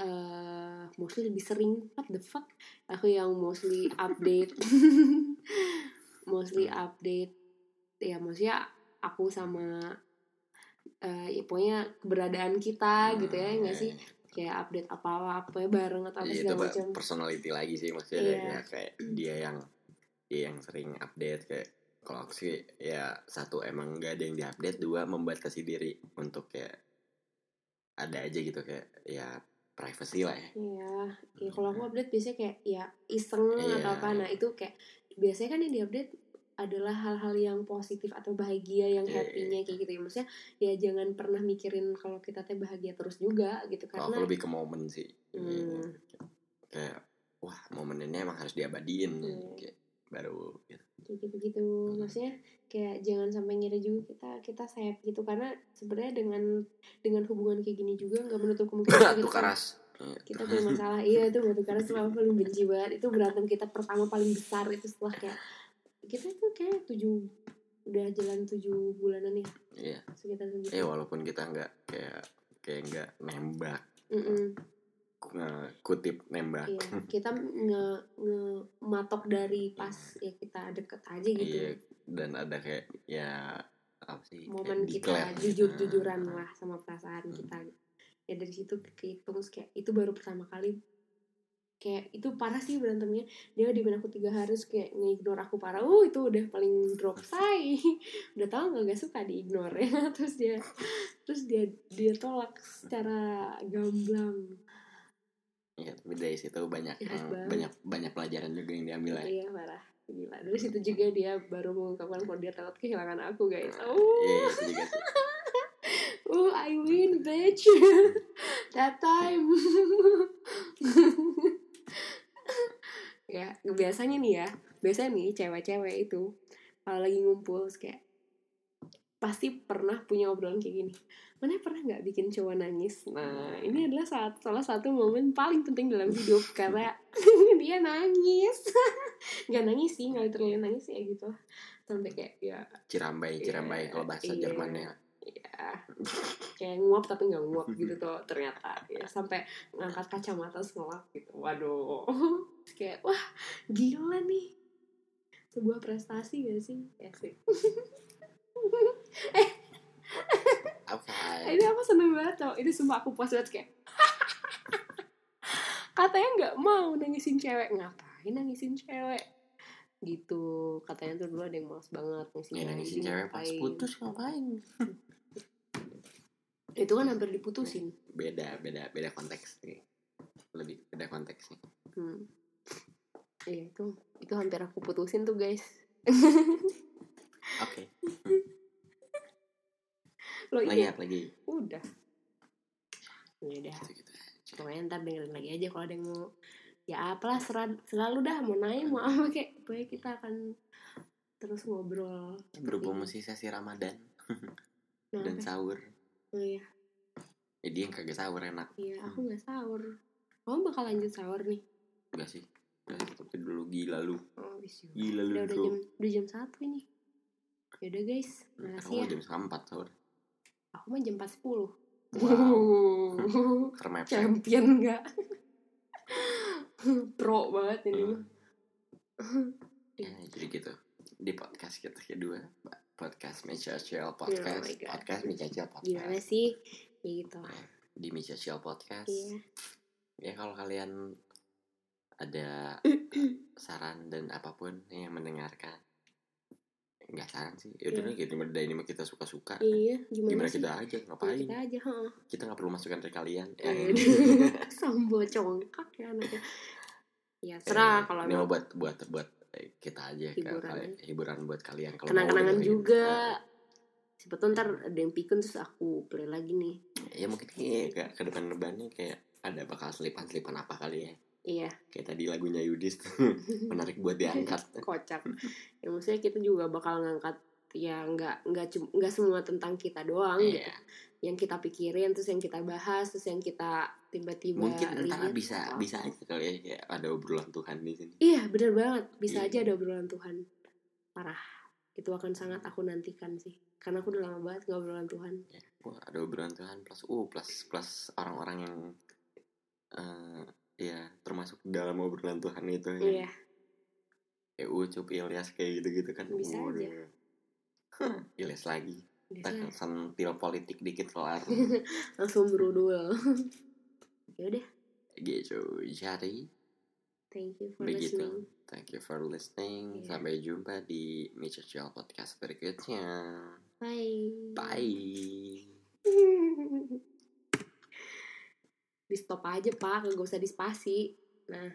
eh mostly lebih sering what the fuck? Aku yang mostly update. Mostly update. Ya maksudnya aku sama eh ya pokoknya keberadaan kita gitu ya nggak sih kayak update apa apa ya bareng atau apa Iya, itu segala macam personality lagi sih maksudnya Iya. ya, kayak dia yang dia yang sering update kayak kalau aku sih ya satu emang nggak ada yang diupdate dua membatasi diri untuk kayak ada aja gitu kayak ya privacy lah ya Iya, ya kalau aku update biasanya kayak ya iseng Iya. atau apa. Nah itu kayak biasanya kan yang diupdate adalah hal-hal yang positif atau bahagia yang Iya, happy-nya kayak gitu ya. Maksudnya ya jangan pernah mikirin kalau kita teh bahagia terus juga gitu kalau aku karena lebih ke momen sih Hmm. kayak wah momen ini emang harus diabadiin Iya. kayak baru gitu. kayak gitu-gitu. Maksudnya kayak jangan sampai ngira juga kita kita sayap gitu karena sebenarnya dengan dengan hubungan kayak gini juga nggak menutup kemungkinan kita keras kita punya masalah iya itu batu itu aku paling benci banget itu berantem kita pertama paling besar itu setelah kayak kita tuh kayak tujuh udah jalan tujuh bulanan ya iya. Sekitar eh walaupun kita nggak kayak kayak nggak nembak. Mm-mm. nge- kutip nembak. Iya kita nge, nge matok dari pas ya kita deket aja gitu. Iya, dan ada kayak ya apa sih momen kita jujur jujuran Ah, lah sama perasaan kita. Ya dari situ kehitung kayak itu baru pertama kali kayak itu parah sih berantemnya dia di aku tiga hari kayak ngignore aku parah uh itu udah paling drop say udah tau nggak gak suka diignore ya terus dia terus dia dia tolak secara gamblang Iya, tapi dari situ banyak yang banget. banyak banyak pelajaran juga yang diambil ya. iya parah gila dari situ juga dia baru mengungkapkan kalau dia takut kehilangan aku guys oh Iya, itu juga sih. Oh, I win, bitch. That time. Ya, biasanya nih ya, biasanya nih cewek-cewek itu kalau lagi ngumpul kayak pasti pernah punya obrolan kayak gini. Mana pernah nggak bikin cowok nangis? Nah, ini adalah saat, salah satu momen paling penting dalam hidup karena dia nangis. Nggak nangis sih, nggak literally nangis ya gitu. Sampai kayak ya Cirambai, cirambai Iya, kalau bahasa iya. Jermannya. Ya kayak nguap tapi nggak nguap gitu tuh ternyata. Ya sampai ngangkat kacamata ngelap gitu. Waduh. Kayak wah gila nih. Sebuah prestasi gak sih? Ya sih. Apa? ini aku seneng banget tau ini semua aku puas banget kayak katanya nggak mau nangisin cewek. Ngapain nangisin cewek? Gitu. Katanya tuh dulu ada yang males banget nangisin Ya cewek nangisin cewek. pas putus ngapain? itu kan hampir diputusin Beda, beda, beda konteks nih. Lebih beda konteks nih. Hmm. Iya itu itu hampir aku putusin tuh guys. Oke. Lo Lagi iya apa lagi? udah. Ya udah. Gitu-gitu. Pokoknya ntar dengerin lagi aja kalau ada yang mau ya apalah sera- selalu dah mau naik mau apa kayak pokoknya kita akan terus ngobrol. Berhubung masih sesi Ramadan Nah, dan sahur. Oh, iya, Jadi yang kagak sahur enak. iya aku nggak sahur. Kamu bakal lanjut sahur nih? Enggak sih. Enggak, tapi dulu gila lu. Oh, bisa. Gila lu. Udah, jam udah jam satu ini. Ya udah guys, makasih Kamu ya. jam setengah empat sahur. Aku mah jam 4.10 Wow. Champion nggak pro banget ini Hmm. Ya, jadi gitu. Di podcast kita kedua, podcast Mecha Chill Podcast, Oh podcast Mecha Chill gimana Podcast. sih ya gitu Di Mecha Chill Podcast. iya Ya kalau kalian ada saran dan apa pun yang mendengarkan, nggak saran sih. Ya udah Iya. gitu, dari ini mah kita suka-suka. iya gimana, Gimana sih kita aja ngapain? kita aja ha Kita nggak perlu masukan dari kalian. Ya, Iya. sambo congkak ya anaknya ya serah kalau ini mah buat buat buat eh, kita aja Hiburan. Kal- aja. hiburan buat kalian. Kalau kenang-kenangan mau dengerin. juga. sebetulnya ntar ada yang pikun terus aku play lagi nih. Ya mungkin kayak ke depan depannya kayak ada bakal selipan selipan apa kali ya. Iya. Kayak tadi lagunya Yudis menarik buat diangkat. Kocak. Ya maksudnya kita juga bakal ngangkat ya nggak nggak nggak semua tentang kita doang gitu Iya. yang kita pikirin terus yang kita bahas terus yang kita tiba-tiba mungkin ntar lihat bisa apa. bisa aja kali ya kayak ada obrolan Tuhan di sini iya bener banget bisa Iya. aja ada obrolan Tuhan parah itu akan sangat aku nantikan sih karena aku udah lama banget nggak obrolan Tuhan ya, wah, ada obrolan Tuhan plus uh plus plus orang-orang yang eh ya termasuk dalam obrolan Tuhan itu ya iya kayak Ucup Ilyas kayak gitu-gitu kan Bisa Waduh. aja. Huh, Ilyas lagi bisa tak sentil politik dikit kelar langsung berudul ya udah gitu jadi Thank you for Begitu. listening. Thank you for listening. Iya. Sampai jumpa di Mitch Chill Podcast berikutnya. Bye. Bye. di stop aja pak, gak usah di spasi. Nah,